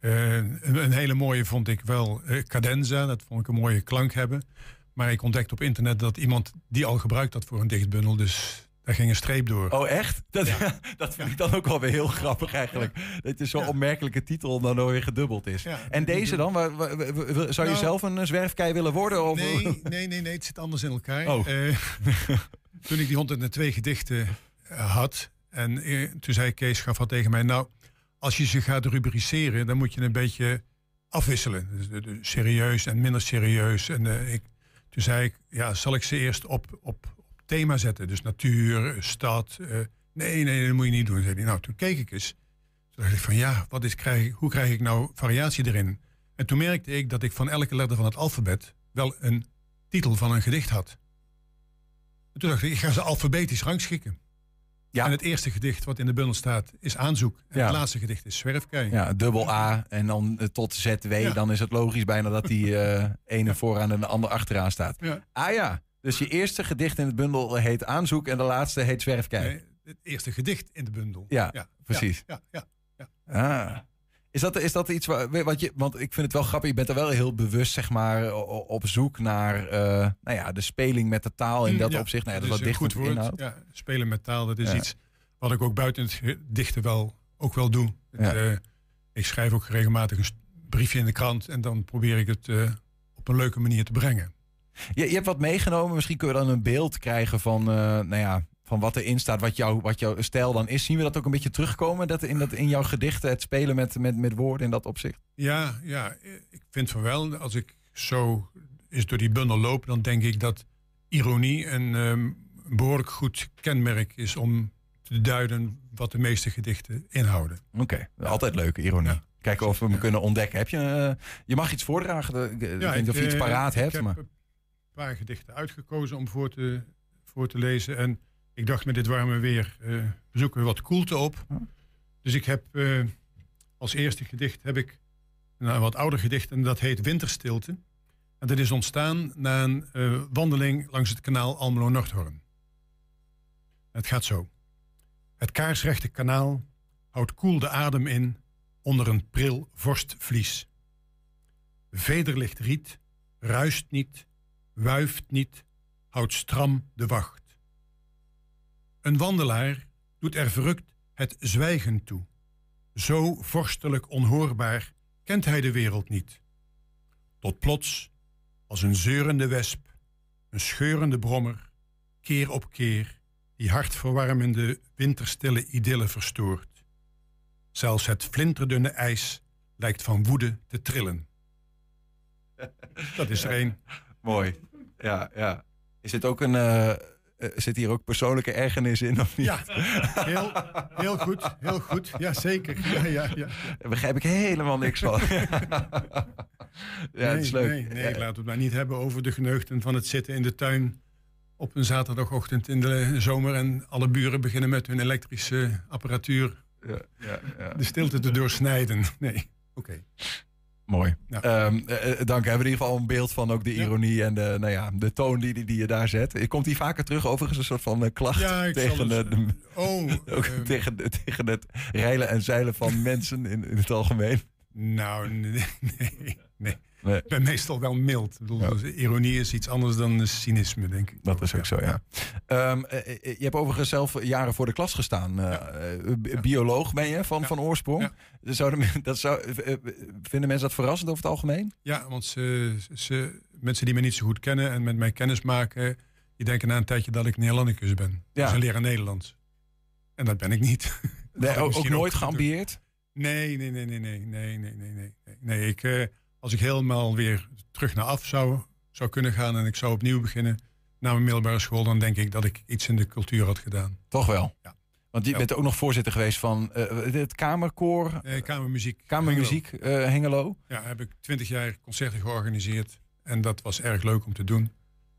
Eh, een, een hele mooie vond ik wel eh, Cadenza. Dat vond ik een mooie klank hebben. Maar ik ontdekte op internet dat iemand die al gebruikt had voor een dichtbundel. Dus daar ging een streep door. Oh, echt? Dat, dat vind ik dan ook wel weer heel grappig eigenlijk. Dat het zo'n opmerkelijke titel dan weer gedubbeld is. En deze dan? Wa- wa- wa- wa- Zou je Nou- zelf een zwerfkei willen worden? Of? Nee, nee, nee, nee, het zit anders in elkaar. Oh. Eh, toen ik die 102 gedichten had, en toen zei Kees gaf al tegen mij, nou, als je ze gaat rubriceren, dan moet je een beetje afwisselen. Dus, de- serieus en minder serieus. En eh, ik, toen zei ik, ja, zal ik ze eerst op, op, op thema zetten? Dus natuur, eh, stad. eh, nee, nee, dat moet je niet doen. Zei. Nou, toen keek ik eens. Toen dacht ik van, ja, wat is, krijg, hoe krijg ik nou variatie erin? En toen merkte ik dat ik van elke letter van het alfabet wel een titel van een gedicht had. En toen dacht ik, ik ga ze alfabetisch rangschikken. Ja. En het eerste gedicht wat in de bundel staat is aanzoek. En Ja. het laatste gedicht is zwerfkei. Ja, dubbel A en dan eh, tot ZW. Ja. Dan is het logisch bijna dat die eh, ene vooraan en de ander achteraan staat. Ah ja, dus je eerste gedicht in het bundel heet Aanzoek en de laatste heet Zwerfkei. Nee, het eerste gedicht in de bundel. Ja, precies. Ja, ja, ja. Ah. Is dat, is dat iets waar, wat je, want ik vind het wel grappig, je bent er wel heel bewust, zeg maar, op zoek naar, eh, nou ja, de speling met de taal in dat Ja, opzicht. Nou ja, dat, is is wat een dichter goed woord. Ja, spelen met taal, dat is Ja. iets wat ik ook buiten het dichten wel, ook wel doe. Het, eh, ik schrijf ook regelmatig een briefje in de krant en dan probeer ik het eh, op een leuke manier te brengen. Je, je hebt wat meegenomen, misschien kun je dan een beeld krijgen van, nou ja, van wat erin staat, wat, jou, wat jouw stijl dan is. Zien we dat ook een beetje terugkomen, dat in, dat, in jouw gedichten, het spelen met, met, met woorden in dat opzicht? Ja, ja, ik vind van wel. Als ik zo eens door die bundel loop, dan denk ik dat ironie een ehm, behoorlijk goed kenmerk is om te duiden wat de meeste gedichten inhouden. Oké, altijd leuke ironie. Kijken of we hem kunnen ontdekken. Heb je, eh, je mag iets voordragen. de- Ik of je iets eh, paraat ik hebt. heb maar... een paar gedichten uitgekozen om voor te, voor te lezen. En ik dacht met dit warme weer eh, zoeken we wat koelte op. Dus ik heb eh, als eerste gedicht heb ik een wat ouder gedicht en dat heet Winterstilte. En dat is ontstaan na een eh, wandeling langs het kanaal Almelo-Noordhoorn. Het gaat zo. Het kaarsrechte kanaal houdt koel de adem in onder een pril vorstvlies. Vederlicht riet, ruist niet, wuift niet, houdt stram de wacht. Een wandelaar doet er verrukt het zwijgen toe. Zo vorstelijk onhoorbaar kent hij de wereld niet. Tot plots, als een zeurende wesp, een scheurende brommer, keer op keer, die hartverwarmende winterstille idylle verstoort. Zelfs het flinterdunne ijs lijkt van woede te trillen. Dat is er één. Mooi. Ja, ja. Is dit ook een. eh, eh, zit hier ook persoonlijke ergernis in? Of niet? Ja, heel, heel goed, heel goed. Ja, zeker. Ja, ja, ja. Daar begrijp ik helemaal niks van. ja, het is leuk. Nee, nee Ja. laten we het maar niet hebben over de geneugten van het zitten in de tuin op een zaterdagochtend in de zomer en alle buren beginnen met hun elektrische apparatuur Ja, ja, ja. de stilte te doorsnijden. Nee, oké. Mooi. Ja. Ehm, eh, eh, dank. We hebben in ieder geval een beeld van ook de ironie en de, nou ja, de toon die, die, die je daar zet. Komt die vaker terug overigens een soort van eh, klacht Ja, tegen, het- de, Oh, ook ehm. tegen, tegen het reilen en zeilen van mensen in, in het algemeen? Nou, nee, nee, Nee. Ik ben meestal wel mild. Ik bedoel, dus ironie is iets anders dan eh, cynisme, denk ik. Dat is ook zo, ja. Ehm, eh, eh, je hebt overigens zelf jaren voor de klas gestaan. Bioloog ben je van, van oorsprong. Dat zou, vinden mensen dat verrassend over het algemeen? Ja, want ze, mensen die me niet zo goed kennen en met mij kennis maken... die denken na een tijdje dat ik Nederlandicus ben. Dus een leraar Nederlands. En dat ben ik niet. Nee, ook, ook nooit geambieerd? Nee, nee, nee, nee, nee, nee, nee, nee. Nee, ik als ik helemaal weer terug naar af zou, zou kunnen gaan en ik zou opnieuw beginnen na mijn middelbare school, dan denk ik dat ik iets in de cultuur had gedaan. Toch wel? Ja. Want je bent ook nog voorzitter geweest van uh, het Kamerkoor. Nee, Kamermuziek. Kamermuziek Hengelo. Uh, Hengelo. Ja, heb ik twintig jaar concerten georganiseerd. En dat was erg leuk om te doen.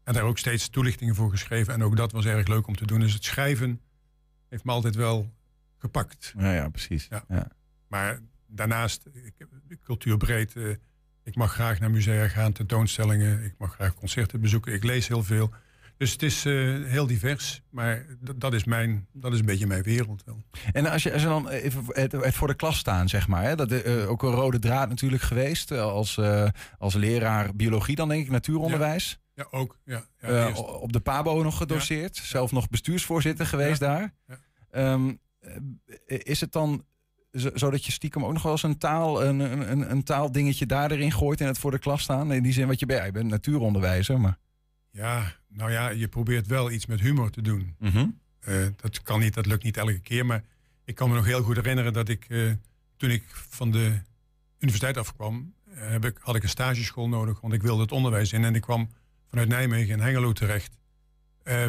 En daar ook steeds toelichtingen voor geschreven. En ook dat was erg leuk om te doen. Dus het schrijven heeft me altijd wel gepakt. Ja, ja precies. Ja. ja. Maar daarnaast, ik, cultuurbreed. Uh, ik mag graag naar musea gaan, tentoonstellingen. Ik mag graag concerten bezoeken. Ik lees heel veel. Dus het is uh, heel divers, maar dat is, mijn, dat is een beetje mijn wereld wel. En als je, als je dan even het, het, voor de klas staan, zeg maar, hè, dat is uh, ook een rode draad natuurlijk geweest als, uh, als leraar biologie, dan denk ik natuuronderwijs. Ja, ja ook. Ja, ja op de PABO nog gedoseerd, zelf nog bestuursvoorzitter geweest daar. Um, is het dan zodat je stiekem ook nog wel eens een taal, een, een, een taaldingetje daar erin gooit en het voor de klas staan? In die zin wat je bent, je bent natuuronderwijzer, maar... Ja, nou ja, je probeert wel iets met humor te doen. Mhm. uh, dat kan niet, dat lukt niet elke keer. Maar ik kan me nog heel goed herinneren dat ik, uh, toen ik van de universiteit afkwam, uh, heb ik, had ik een stageschool nodig, want ik wilde het onderwijs in. En ik kwam vanuit Nijmegen in Hengelo terecht.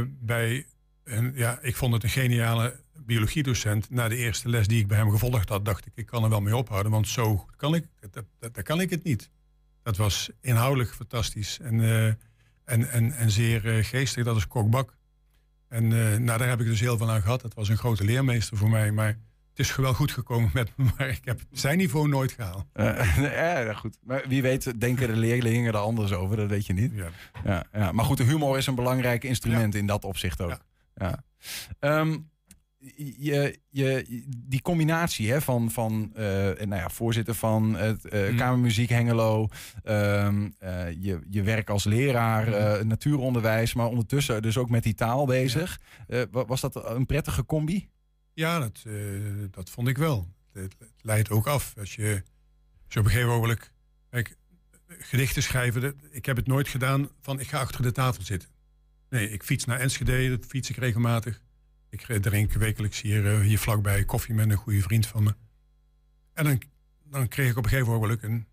bij een, ja, ik vond het een geniale biologiedocent. Na de eerste les die ik bij hem gevolgd had, dacht ik, ik kan er wel mee ophouden. Want zo kan ik, dat, dat, dat kan ik het niet. Dat was inhoudelijk fantastisch. En en, en, en zeer uh, geestig. Dat is Kokbak. En uh, nou, daar heb ik dus heel veel aan gehad. Het was een grote leermeester voor mij. Maar het is wel goed gekomen met me. Maar ik heb zijn niveau nooit gehaald. Uh, ja, goed. Maar wie weet denken de leerlingen er anders over. Dat weet je niet. Ja. Ja, ja. Maar goed, de humor is een belangrijk instrument in dat opzicht ook. Ja. Um, je, je, die combinatie hè, van, van uh, nou ja, voorzitter van het uh, Kamermuziek Hengelo, um, uh, je, je werk als leraar, mm. natuuronderwijs, maar ondertussen dus ook met die taal bezig. Was dat een prettige combi? Ja, dat, dat vond ik wel. Het, leidt ook af. Als je, zo op een gegeven moment, kijk, gedichten schrijven, ik heb het nooit gedaan van ik ga achter de tafel zitten. Nee, ik fiets naar Enschede, dat fiets ik regelmatig. Ik drink wekelijks hier, uh, hier vlakbij koffie met een goede vriend van me. En dan, dan kreeg ik op een gegeven moment een,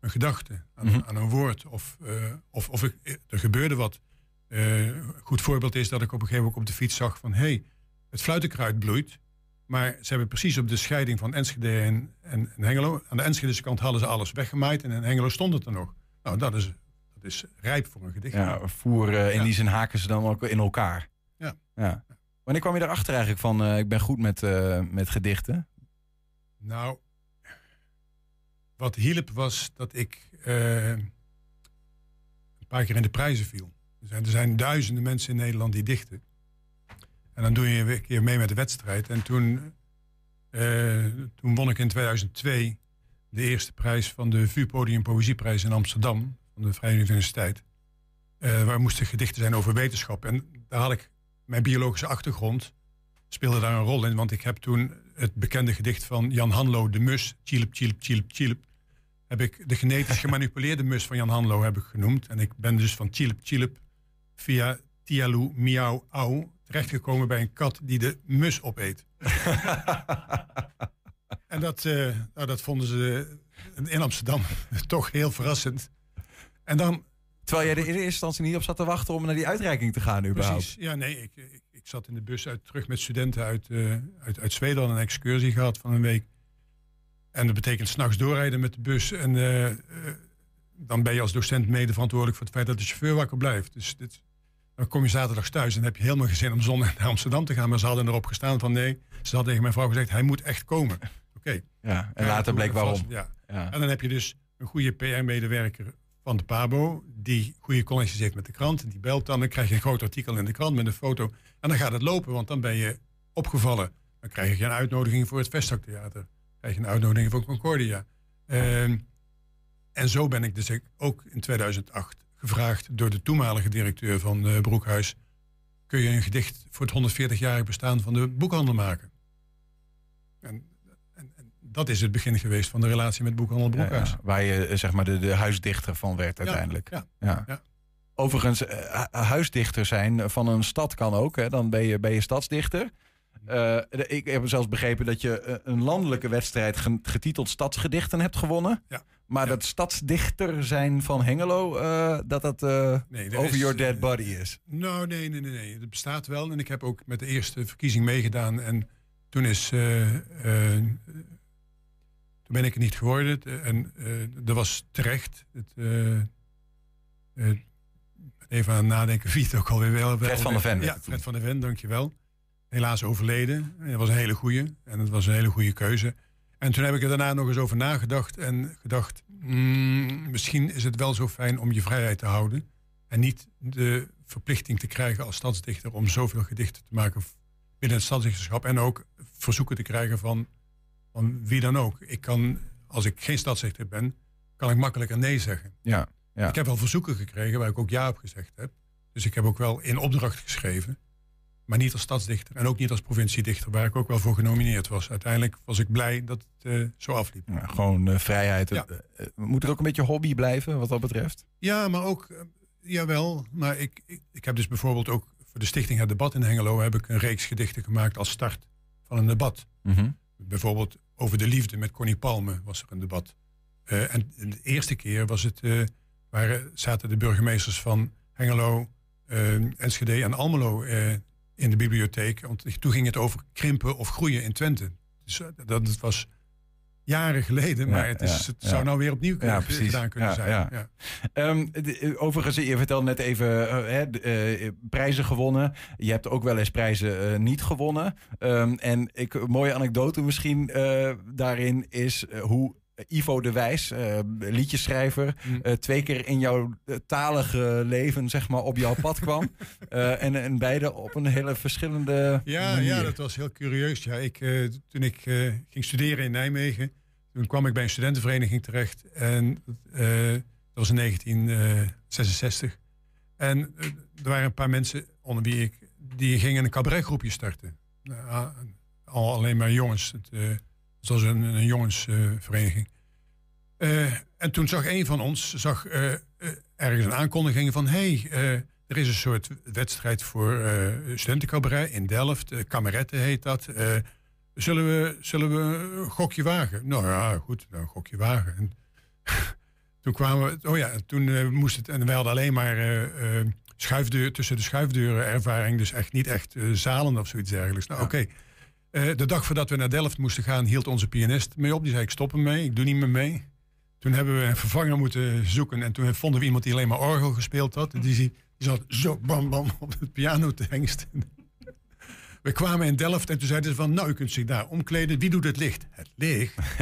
een gedachte aan, mm -hmm. aan, een woord. Of, uh, of, of ik, er gebeurde wat. Uh, een goed voorbeeld is dat ik op een gegeven moment op de fiets zag van... hé, hey, het fluitenkruid bloeit. Maar ze hebben precies op de scheiding van Enschede en, en, en Hengelo... aan de Enschedese kant hadden ze alles weggemaaid... en in Hengelo stond het er nog. Nou, dat is, is rijp voor een gedicht. Ja, voer, in ja. die zin haken ze dan ook in elkaar. Ja. ja. Wanneer kwam je erachter eigenlijk van, uh, ik ben goed met, uh, met gedichten? Nou, wat hielp was dat ik een paar keer in de prijzen viel. Er zijn, er zijn duizenden mensen in Nederland die dichten. En dan doe je een keer mee met de wedstrijd. En toen, toen won ik in 2002 de eerste prijs van de VU Podium Poëzieprijs in Amsterdam. Van de Vrije Universiteit. waar moesten gedichten zijn over wetenschap. En daar had ik mijn biologische achtergrond speelde daar een rol in. Want ik heb toen het bekende gedicht van Jan Hanlo, de mus, chilip, chilip, chilip, chilip. Heb ik de genetisch gemanipuleerde mus van Jan Hanlo heb ik genoemd. En ik ben dus van chilip, chilip via tialu, miauw, au terechtgekomen bij een kat die de mus opeet. en dat, uh, nou, dat vonden ze in Amsterdam toch heel verrassend. En dan Terwijl jij er in eerste instantie niet op zat te wachten om naar die uitreiking te gaan überhaupt. Precies, ja nee, ik, ik, ik zat in de bus uit, terug met studenten uit, uh, uit, uit Zweden, een excursie gehad van een week. En dat betekent s'nachts doorrijden met de bus. En uh, uh, dan ben je als docent mede verantwoordelijk voor het feit dat de chauffeur wakker blijft. Dus dit, dan kom je zaterdags thuis en heb je helemaal geen zin om zondag naar Amsterdam te gaan. Maar ze hadden erop gestaan van nee, ze hadden tegen mijn vrouw gezegd, hij moet echt komen. Oké. Okay. Ja, en later bleek waarom. Ja. En dan heb je dus een goede PR-medewerker van de Pabo, die goede connecties heeft met de krant. Die belt dan, dan krijg je een groot artikel in de krant met een foto. En dan gaat het lopen, want dan ben je opgevallen. Dan krijg je een uitnodiging voor het Vestaktheater. krijg je een uitnodiging voor Concordia. Uh, en zo ben ik dus ook in 2008 gevraagd door de toenmalige directeur van uh, Broekhuis... kun je een gedicht voor het 140-jarig bestaan van de boekhandel maken? En dat is het begin geweest van de relatie met Boekhandel Broekhuis. Ja, waar je eh, zeg maar de, de huisdichter van werd uiteindelijk. Ja, ja. Overigens, uh, huisdichter zijn van een stad kan ook. Hè. Dan ben je, ben je stadsdichter. Uh, ik heb zelfs begrepen dat je een landelijke wedstrijd getiteld Stadsgedichten hebt gewonnen. Ja. Maar dat stadsdichter zijn van Hengelo, uh, dat dat uh, nee, over is, your dead body is. Nou, nee, nee, nee, nee. Het bestaat wel. En ik heb ook met de eerste verkiezing meegedaan. En toen is ben ik het niet geworden. En dat was terecht. Het, even aan nadenken wie het ook alweer wel... Fred van der Ven. Ja, Fred van der Ven, dankjewel. Helaas overleden. Dat was een hele goeie. En het was een hele goede keuze. En toen heb ik er daarna nog eens over nagedacht. En gedacht, mm, misschien is het wel zo fijn om je vrijheid te houden. En niet de verplichting te krijgen als stadsdichter... om zoveel gedichten te maken binnen het stadsdichterschap. En ook verzoeken te krijgen van, van wie dan ook. Ik kan, als ik geen stadsdichter ben, kan ik makkelijker nee zeggen. Ja. Ja. Ik heb wel verzoeken gekregen waar ik ook ja op gezegd heb. Dus ik heb ook wel in opdracht geschreven. Maar niet als stadsdichter en ook niet als provinciedichter, waar ik ook wel voor genomineerd was. Uiteindelijk was ik blij dat het uh, zo afliep. Ja, gewoon uh, vrijheid. Ja. Uh, moet het ook een beetje hobby blijven wat dat betreft? Ja, maar ook, jawel. Maar ik, ik, ik, heb dus bijvoorbeeld ook voor de Stichting Het Debat in Hengelo... heb ik een reeks gedichten gemaakt als start van een debat. Mm -hmm. Bijvoorbeeld over de liefde met Connie Palme was er een debat. en de eerste keer was het waar zaten de burgemeesters van Hengelo, uh, Enschede en Almelo uh, in de bibliotheek. Want toen ging het over krimpen of groeien in Twente. Dus uh, dat was jaren geleden, maar het, is, het zou nou weer opnieuw kunnen, gedaan kunnen zijn. Ja. Um, de, overigens, je vertelde net even hè, de, prijzen gewonnen. Je hebt ook wel eens prijzen niet gewonnen. Um, en ik, een mooie anekdote misschien daarin is hoe Ivo de Wijs, uh, liedjeschrijver, uh, twee keer in jouw talige leven zeg maar, op jouw pad kwam. en, en beide op een hele verschillende ja, manier. Ja, dat was heel curieus. Ja, ik, toen ik ging studeren in Nijmegen, toen kwam ik bij een studentenvereniging terecht. En dat was in 1966. En er waren een paar mensen onder wie ik, die gingen een cabaretgroepje starten. al alleen maar jongens. Het, het was een, een jongensvereniging. Uh, en toen zag een van ons zag, uh, ergens een aankondiging van... hey, er is een soort wedstrijd voor studentencabaret in Delft. Kameretten heet dat. zullen, we, zullen we een gokje wagen? Nou ja, goed, een gokje wagen. En toen kwamen we... Oh ja, toen moest het... En we hadden alleen maar schuifdeur, tussen de schuifdeuren ervaring. Dus echt niet echt zalen of zoiets dergelijks. Nou, oké. Uh, de dag voordat we naar Delft moesten gaan, hield onze pianist mee op. Die zei: Ik stop ermee, ik doe niet meer mee. Toen hebben we een vervanger moeten zoeken. En toen vonden we iemand die alleen maar orgel gespeeld had. Die, die zat zo bam bam op het piano te hengsten. We kwamen in Delft en toen zeiden ze van... nou, u kunt zich daar omkleden. Wie doet het licht? Het licht?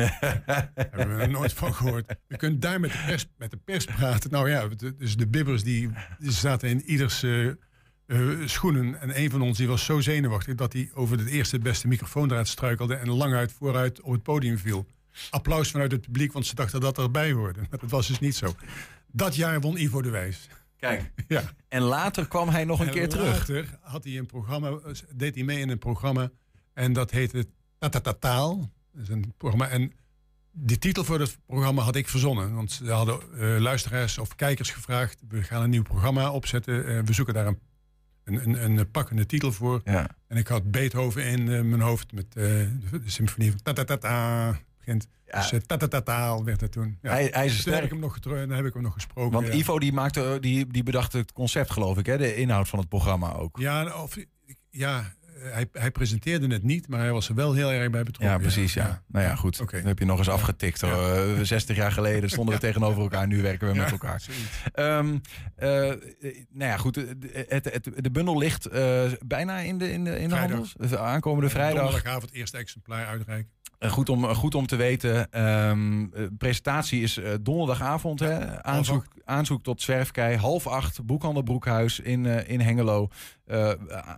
hebben we er nooit van gehoord. U kunt daar met de pers, met de pers praten. Nou ja, dus de bibbers die, die zaten in ieders... Uh, uh, schoenen. En een van ons die was zo zenuwachtig dat hij over het eerste beste microfoondraad struikelde en lang uit vooruit op het podium viel. Applaus vanuit het publiek, want ze dachten dat erbij hoorde. Maar dat was dus niet zo. Dat jaar won Ivo de Wijs. Kijk, ja. en later kwam hij nog een en keer terug. Later had hij een programma, deed hij mee in een programma en dat heette Tatatataal. Dat is een programma en die titel voor het programma had ik verzonnen. Want ze hadden uh, luisteraars of kijkers gevraagd: we gaan een nieuw programma opzetten. Uh, we zoeken daar een een, een, een pakkende titel voor. Ja. En ik had Beethoven in uh, mijn hoofd met uh, de, de, symfonie van ta ta ta ta begint. Ja. Dus uh, ta ta ta werd het toen. Ja. Hij, hij is sterk. Heb ik hem nog dan heb ik hem nog gesproken. Want Ivo die maakte, die, die bedacht het concept geloof ik, hè? de inhoud van het programma ook. Ja, of, ja hij, hij, presenteerde het niet, maar hij was er wel heel erg bij betrokken. Ja, precies. Ja. Nou ja, goed. Okay. Dan heb je nog eens afgetikt. Ja. Uh, 60 jaar geleden stonden we tegenover elkaar. Nu werken we met elkaar. Um, uh, nou ja, goed. Het, het, de bundel ligt uh, bijna in de, in de, in de handels. De aankomende vrijdag. Donderdagavond eerste exemplaar uitreiken. Goed om, goed om te weten. Um, presentatie is donderdagavond. Hè? Aanzoek, aanzoek tot zwerfkei. Half acht. Boekhandel Broekhuis in, in Hengelo.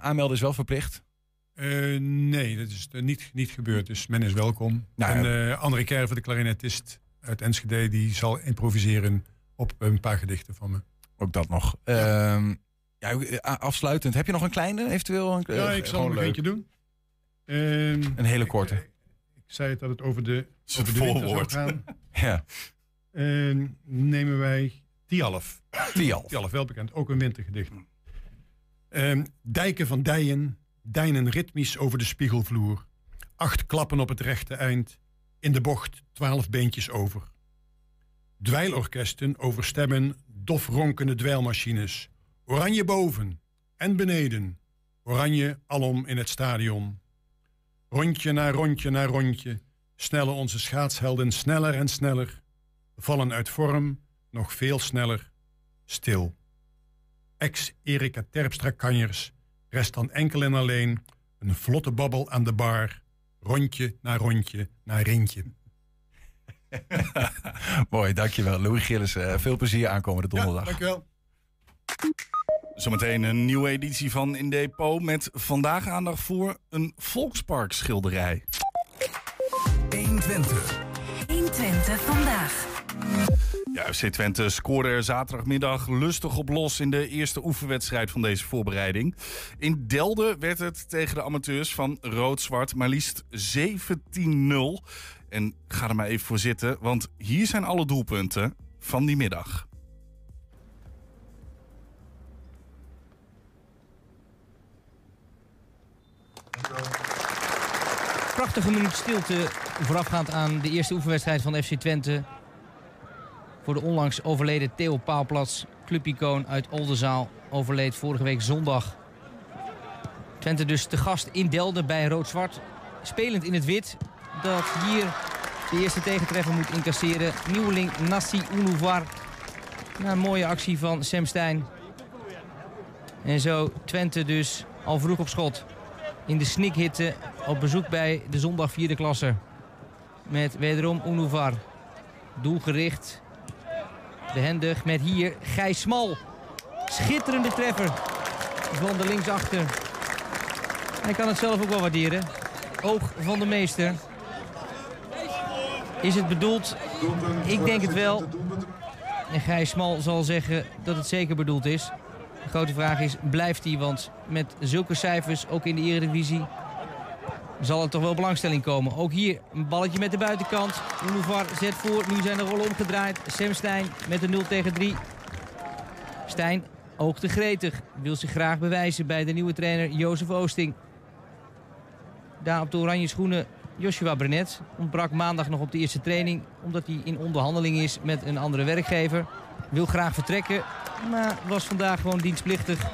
Aanmelden is wel verplicht. Uh, nee, dat is niet, niet gebeurd. Dus men is welkom. Nou, en uh, André Kerver, de klarinetist uit Enschede, die zal improviseren op een paar gedichten van me. Ook dat nog. Ja. Uh, ja, afsluitend, heb je nog een kleine eventueel? Een, ja, ik zal nog leuk. eentje doen. een hele korte. Ik, ik, zei het dat het over de, over de winter zou gaan. ja. nemen wij Tialf. Tialf. Tialf, wel bekend. Ook een wintergedicht. dijken van dijen deinen ritmisch over de spiegelvloer. Acht klappen op het rechte eind. In de bocht twaalf beentjes over. Dweilorkesten overstemmen dof ronkende dweilmachines. Oranje boven en beneden. Oranje alom in het stadion. Rondje na rondje na rondje snellen onze schaatshelden sneller en sneller. Vallen uit vorm, nog veel sneller, stil. Ex-Erika Terpstra-kanjers rest dan enkel en alleen een vlotte babbel aan de bar. Rondje na rondje na rintje. Mooi, dankjewel. Louis Gillis, uh, veel plezier aankomende donderdag. Ja, dankjewel. Zometeen een nieuwe editie van In Depot met vandaag aandacht voor een Volkspark schilderij. 120. 120 vandaag. Ja, FC Twente scoorde er zaterdagmiddag lustig op los in de eerste oefenwedstrijd van deze voorbereiding. In Delden werd het tegen de amateurs van Rood-Zwart maar liefst 17-0. En ga er maar even voor zitten, want hier zijn alle doelpunten van die middag. Prachtige minuut stilte voorafgaand aan de eerste oefenwedstrijd van FC Twente. Voor de onlangs overleden Theo Paalplats, clubicoon uit Oldenzaal, overleed vorige week zondag. Twente dus te gast in Delden bij Rood-Zwart. Spelend in het wit, dat hier de eerste tegentreffer moet incasseren. Nieuweling Nassi Unouvar. een mooie actie van Sam Stein. En zo Twente dus al vroeg op schot. In de snikhitte op bezoek bij de zondag vierde klasse. Met wederom Unouvar. Doelgericht. Behendig met hier Gijs Smal. Schitterende treffer van de linksachter. Hij kan het zelf ook wel waarderen. Oog van de meester. Is het bedoeld? Ik denk het wel. En Gijs Smal zal zeggen dat het zeker bedoeld is. De grote vraag is, blijft hij? Want met zulke cijfers, ook in de Eredivisie... zal er toch wel belangstelling komen. Ook hier een balletje met de buitenkant. Unouvar zet voor, nu zijn de rollen omgedraaid. Sam Stein met de 0 tegen 3. Stijn, oogte gretig. Wil zich graag bewijzen bij de nieuwe trainer Jozef Oosting. Daar op de oranje schoenen Joshua Brenet ontbrak maandag nog op de eerste training... omdat hij in onderhandeling is met een andere werkgever. Wil graag vertrekken, maar was vandaag gewoon dienstplichtig.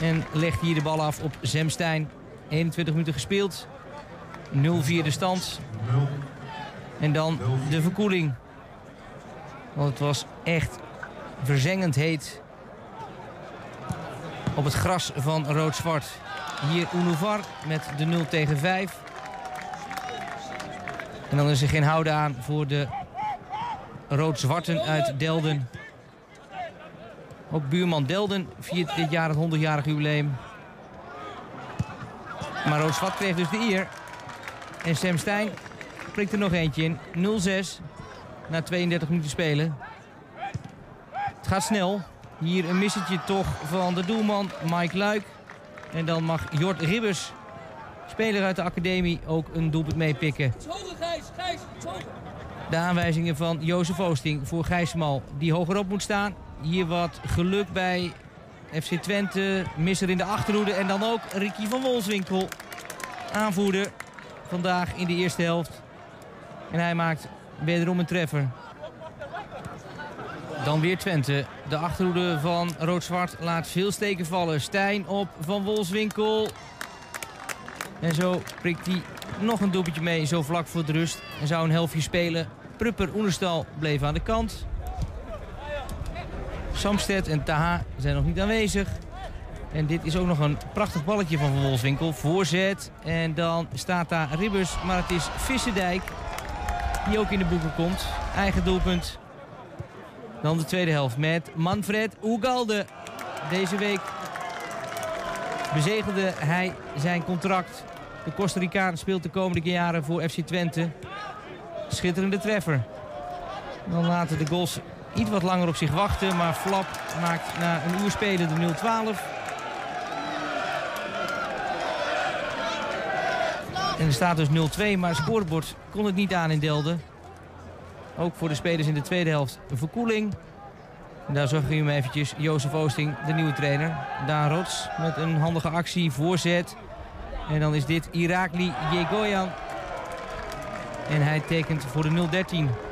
En legt hier de bal af op Zemstein. 21 minuten gespeeld. 0-4 de stand. En dan de verkoeling. Want het was echt verzengend heet. Op het gras van rood-zwart. Hier Unouvar met de 0 tegen 5. En dan is er geen houden aan voor de rood-zwarten uit Delden. Ook buurman Delden viert dit jaar het 100-jarig jubileum. Maar rood-zwart kreeg dus de eer. En Sam Stein prikt er nog eentje in. 0-6 na 32 minuten spelen. Het gaat snel. Hier een missetje toch van de doelman Mike Luik. En dan mag Jort Ribbers, speler uit de academie, ook een doelpunt meepikken. De aanwijzingen van Jozef Oosting voor Gijsmal, die hogerop moet staan. Hier wat geluk bij FC Twente, misser in de achterhoede. En dan ook Ricky van Wolfswinkel, aanvoerder vandaag in de eerste helft. En hij maakt wederom een treffer. Dan weer Twente. De achterhoede van Rood-Zwart laat veel steken vallen. Stijn op Van Wolfswinkel. En zo prikt hij nog een doelpuntje mee, zo vlak voor de rust. En zou een helftje spelen. Prupper Oenerstal bleef aan de kant. Samsted en Taha zijn nog niet aanwezig. En dit is ook nog een prachtig balletje van Van Wolfswinkel. Voorzet. En dan staat daar Ribbers. Maar het is Vissendijk die ook in de boeken komt. Eigen doelpunt. Dan de tweede helft met Manfred Ugalde. Deze week bezegelde hij zijn contract. De Costa Ricaan speelt de komende jaren voor FC Twente. Schitterende treffer. Dan laten de goals iets wat langer op zich wachten. Maar Flap maakt na een uur spelen de 0-12. En er staat dus 0-2, maar het scorebord kon het niet aan in Delden. Ook voor de spelers in de tweede helft een verkoeling. Daar zag je hem eventjes. Jozef Oosting, de nieuwe trainer. Daan Rots met een handige actie, voorzet. En dan is dit Irakli Jegoyan. En hij tekent voor de 0-13.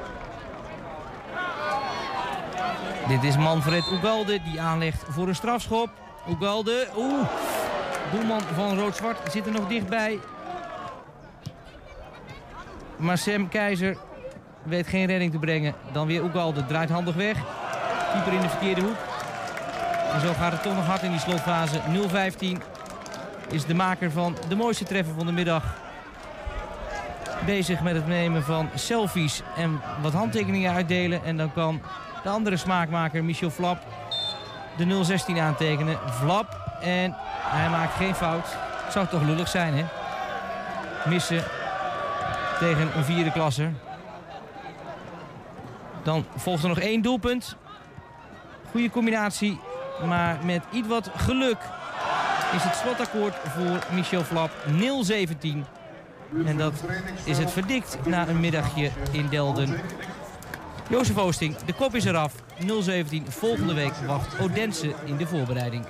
Dit is Manfred Ugalde die aanlegt voor een strafschop. Ugalde, oeh. Doelman van Rood-Zwart zit er nog dichtbij. Maar Sam Keizer weet geen redding te brengen. Dan weer Ugalde, draait handig weg. Keeper in de verkeerde hoek. En zo gaat het toch nog hard in die slotfase. 0-15 is de maker van de mooiste treffer van de middag. Bezig met het nemen van selfies en wat handtekeningen uitdelen. En dan kan de andere smaakmaker, Michel Flap, de 0-16 aantekenen. Flap en hij maakt geen fout. Zou toch lullig zijn, hè? Missen tegen een vierde klasser. Dan volgt er nog één doelpunt. Goede combinatie, maar met iets wat geluk is het slotakkoord voor Michel Flap 0-17. En dat is het verdikt na een middagje in Delden. Jozef Oosting, de kop is eraf. 0-17. Volgende week wacht Odense in de voorbereiding.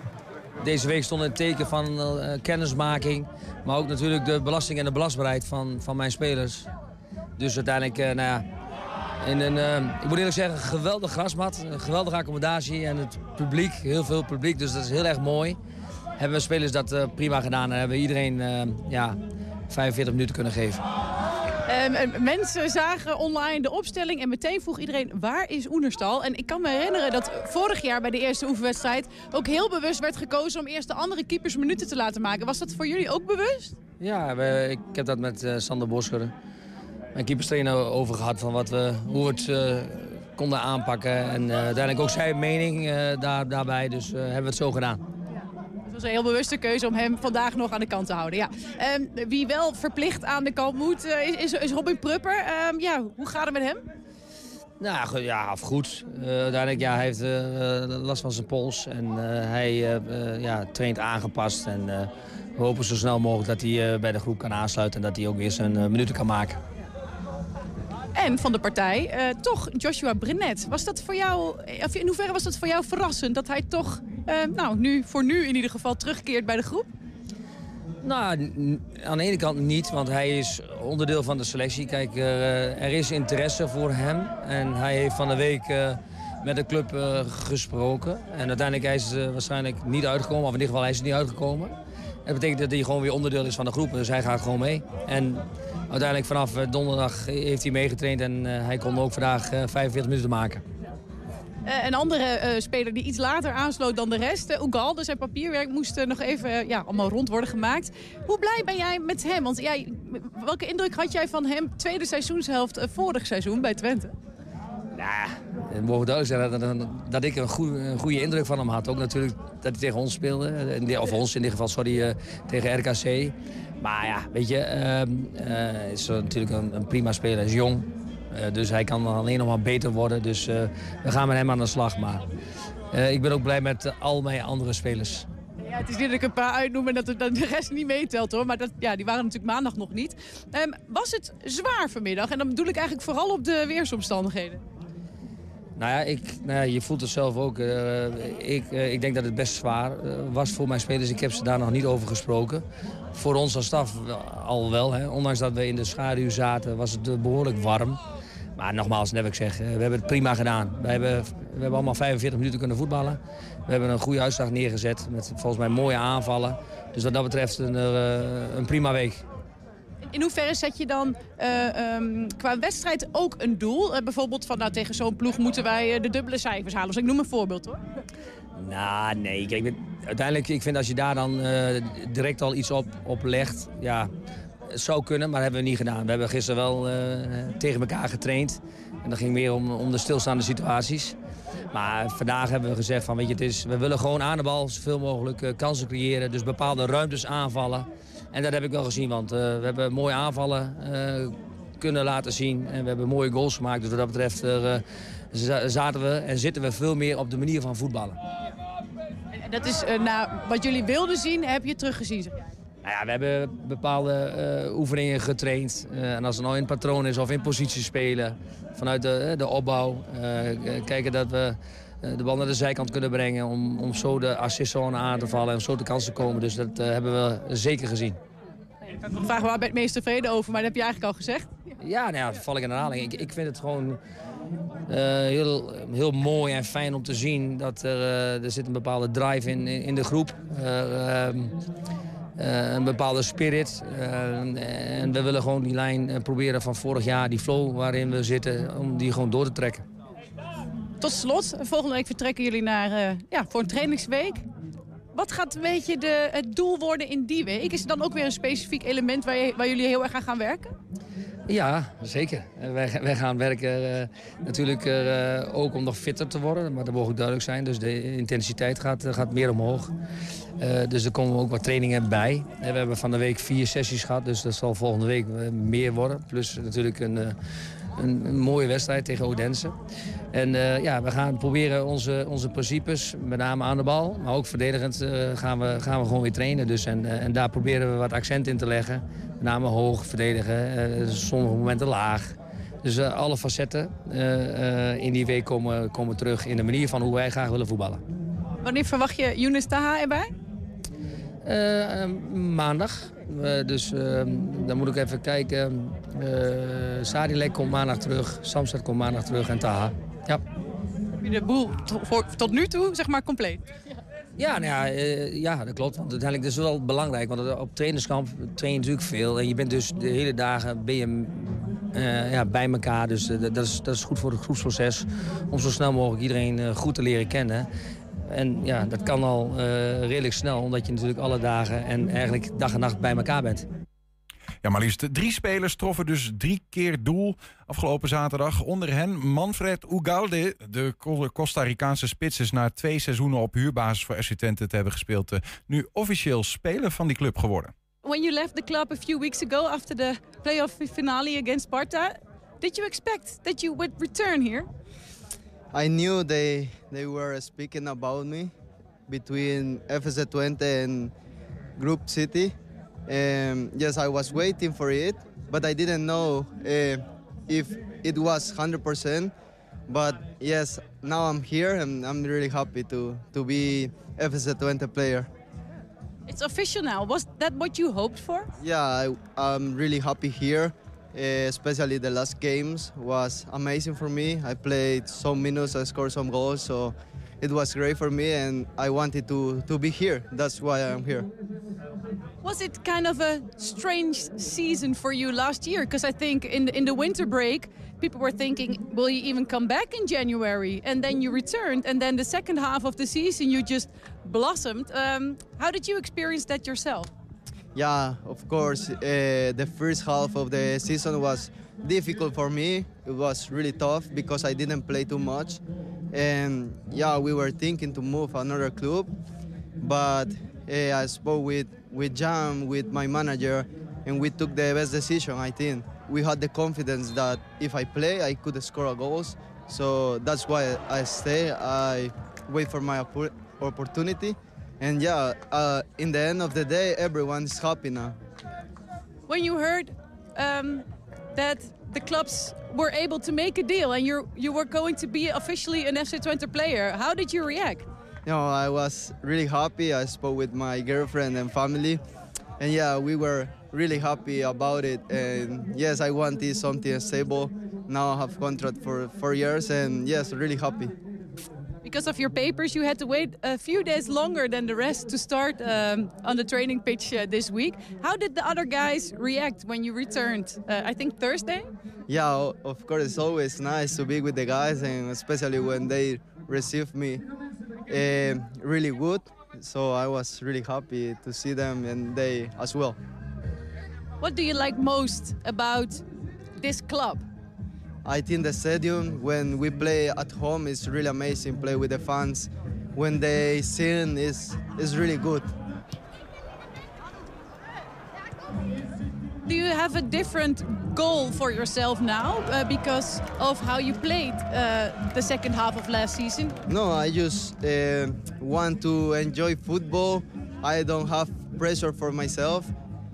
Deze week stond het teken van uh, kennismaking. Maar ook natuurlijk de belasting en de belastbaarheid van, van mijn spelers. Dus uiteindelijk, uh, nou ja, in een, uh, ik moet eerlijk zeggen, geweldig grasmat. Een geweldige accommodatie en het publiek, heel veel publiek. Dus dat is heel erg mooi. Hebben we spelers dat prima gedaan en hebben we iedereen ja, 45 minuten kunnen geven. Um, mensen zagen online de opstelling en meteen vroeg iedereen waar is Oenerstal? En ik kan me herinneren dat vorig jaar bij de eerste oefenwedstrijd ook heel bewust werd gekozen om eerst de andere keepers minuten te laten maken. Was dat voor jullie ook bewust? Ja, ik heb dat met uh, Sander Bosker, mijn keeperstrainer, over gehad van wat we, hoe we het uh, konden aanpakken. En uiteindelijk ook zijn mening daar, daarbij, dus hebben we het zo gedaan. Het was een heel bewuste keuze om hem vandaag nog aan de kant te houden. Ja. Um, wie wel verplicht aan de kant moet, uh, is, is, Robin Prupper. Um, ja, hoe gaat het met hem? Nou ja, of goed. Uh, uiteindelijk ja, hij heeft uh, last van zijn pols. En hij ja, traint aangepast. En we hopen zo snel mogelijk dat hij bij de groep kan aansluiten. En dat hij ook weer zijn minuten kan maken. En van de partij uh, toch Joshua Brenet. Was dat voor jou, of in hoeverre was dat voor jou verrassend dat hij toch, uh, nou, nu, voor nu in ieder geval terugkeert bij de groep? Nou, aan de ene kant niet, want hij is onderdeel van de selectie. Kijk, er is interesse voor hem. En hij heeft van de week met de club gesproken. En uiteindelijk is hij waarschijnlijk niet uitgekomen, of in ieder geval hij is niet uitgekomen. Dat betekent dat hij gewoon weer onderdeel is van de groep, dus hij gaat gewoon mee. En uiteindelijk vanaf eh, donderdag heeft hij meegetraind en eh, hij kon ook vandaag 45 eh, minuten maken. Een andere speler die iets later aansloot dan de rest, uh, dus zijn papierwerk moest nog even ja, allemaal rond worden gemaakt. Hoe blij ben jij met hem? Want jij, welke indruk had jij van hem tweede seizoenshelft vorig seizoen bij Twente? Nou, het mogen duidelijk zijn dat, dat ik een goede, een goede, indruk van hem had. Ook natuurlijk dat hij tegen ons speelde, of ons in dit geval, sorry, tegen RKC. Maar ja, weet je, uh, is natuurlijk een, een, prima speler. Hij is jong, uh, dus hij kan alleen nog maar beter worden. Dus we gaan met hem aan de slag. Maar ik ben ook blij met al mijn andere spelers. Ja, het is dat ik een paar uitnoem en dat de rest niet meetelt hoor. Maar dat, ja, die waren natuurlijk maandag nog niet. Um, was het zwaar vanmiddag? En dan bedoel ik eigenlijk vooral op de weersomstandigheden. Nou ja, ik, nou ja, je voelt het zelf ook. Uh, ik, uh, ik denk dat het best zwaar uh, was voor mijn spelers. Ik heb ze daar nog niet over gesproken. Voor ons als staf al wel. Hè. Ondanks dat we in de schaduw zaten, was het behoorlijk warm. Maar nogmaals, net ik zeg, we hebben het prima gedaan. We hebben, we hebben allemaal 45 minuten kunnen voetballen. We hebben een goede uitslag neergezet met volgens mij mooie aanvallen. Dus wat dat betreft een, een prima week. In hoeverre zet je dan uh, um, qua wedstrijd ook een doel? Uh, bijvoorbeeld van nou, tegen zo'n ploeg moeten wij uh, de dubbele cijfers halen. Dus ik noem een voorbeeld hoor. Nou, nee. Kijk, uiteindelijk, ik vind als je daar dan direct al iets op, op legt, ja, het zou kunnen, maar dat hebben we niet gedaan. We hebben gisteren wel tegen elkaar getraind. En dat ging meer om, om de stilstaande situaties. Maar vandaag hebben we gezegd van, weet je, het is, we willen gewoon aan de bal zoveel mogelijk kansen creëren. Dus bepaalde ruimtes aanvallen. En dat heb ik wel gezien, want uh, we hebben mooie aanvallen uh, kunnen laten zien. En we hebben mooie goals gemaakt. Dus wat dat betreft uh, zaten we en zitten we veel meer op de manier van voetballen. En dat is nou, wat jullie wilden zien, heb je teruggezien? Nou ja, we hebben bepaalde oefeningen getraind. en als het nou in patroon is of in positie spelen, vanuit de, de opbouw. kijken dat we eh, de bal naar de zijkant kunnen brengen. Om, om zo de assistzone aan te vallen en zo de kans te komen. Dus dat eh, hebben we zeker gezien. Ik vragen waar ben je het meest tevreden over, maar dat heb je eigenlijk al gezegd. Ja, nou ja, val ik in herhaling. Ik, ik vind het gewoon eh, heel, heel mooi en fijn om te zien dat er, eh, er zit een bepaalde drive in, in de groep. Uh, een bepaalde spirit. en we willen gewoon die lijn proberen van vorig jaar, die flow waarin we zitten, om die gewoon door te trekken. Tot slot, volgende week vertrekken jullie naar, ja, voor een trainingsweek. Wat gaat een beetje de, het doel worden in die week? Is er dan ook weer een specifiek element waar, waar jullie heel erg aan gaan werken? Ja, zeker. Wij, wij gaan werken uh, natuurlijk ook om nog fitter te worden. Maar dat mag ook duidelijk zijn. Dus de intensiteit gaat, gaat meer omhoog. Dus er komen ook wat trainingen bij. we hebben van de week vier sessies gehad. Dus dat zal volgende week meer worden. Plus natuurlijk een, een, mooie wedstrijd tegen Odense. En uh, ja, we gaan proberen onze, onze principes, met name aan de bal, maar ook verdedigend, uh, gaan, we, gaan we gewoon weer trainen. Dus en, uh, en daar proberen we wat accent in te leggen. Met name hoog verdedigen, sommige momenten laag. Dus alle facetten in die week komen, komen terug in de manier van hoe wij graag willen voetballen. Wanneer verwacht je Younes Taha erbij? Maandag. dus dan moet ik even kijken. Sadilek komt maandag terug, Samstad komt maandag terug en Taha. Ja. Heb je de boel tot nu toe zeg maar compleet? Ja, nou ja, uh, ja, dat klopt. Want uiteindelijk is het wel belangrijk. Want op trainerskamp train je natuurlijk veel. En je bent dus de hele dagen ben je, uh, ja, bij elkaar. Dus uh, dat, is, dat is goed voor het groepsproces. Om zo snel mogelijk iedereen goed te leren kennen. En ja, dat kan al redelijk snel. Omdat je natuurlijk alle dagen en eigenlijk dag en nacht bij elkaar bent. Ja, maar liefst drie spelers troffen dus drie keer doel afgelopen zaterdag. Onder hen Manfred Ugalde, de Costa Ricaanse spits, is na twee seizoenen op huurbasis voor Twente te hebben gespeeld. Nu officieel speler van die club geworden. When you left the club a few weeks ago after the playoff finale against Sparta, did you expect that you would return here? I knew they they were speaking about me between FC Twente and Group City. Um, yes, I was waiting for it, but I didn't know uh, if it was 100%. But yes, now I'm here and I'm really happy to, to be FC Twente player. It's official now. Was that what you hoped for? Yeah, I, am really happy here. Uh, especially the last games was amazing for me. I played some minutes, I scored some goals, so it was great for me and I wanted to, to be here. That's why I'm here. Was it kind of a strange season for you last year? Because I think in the, in the winter break, people were thinking, will you even come back in January? And then you returned, and then the second half of the season, you just blossomed. Um, how did you experience that yourself? Yeah, of course. Uh, the first half of the season was difficult for me. It was really tough because I didn't play too much. And yeah, we were thinking to move another club, but uh, I spoke with with Jam, with my manager, and we took the best decision. I think we had the confidence that if I play, I could score goals. So that's why I stay. I wait for my opportunity, and yeah, uh, in the end of the day, everyone is happy now. When you heard um, that the clubs were able to make a deal and you you were going to be officially an FC Twente player, how did you react? you know, I was really happy. I spoke with my girlfriend and family, and yeah, we were really happy about it. And yes, I wanted something stable. Now I have contract for four years, and yes, really happy. Because of your papers, you had to wait a few days longer than the rest to start um, on the training pitch uh, this week. How did the other guys react when you returned? Uh, I think Thursday. Yeah, of course, it's always nice to be with the guys, and especially when they receive me uh, really good. So I was really happy to see them and they as well. What do you like most about this club? I think the stadium when we play at home is really amazing. Play with the fans when they sing is is really good. Do you have a different goal for yourself now uh, because of how you played uh, the second half of last season? No, I just uh, want to enjoy football. I don't have pressure for myself.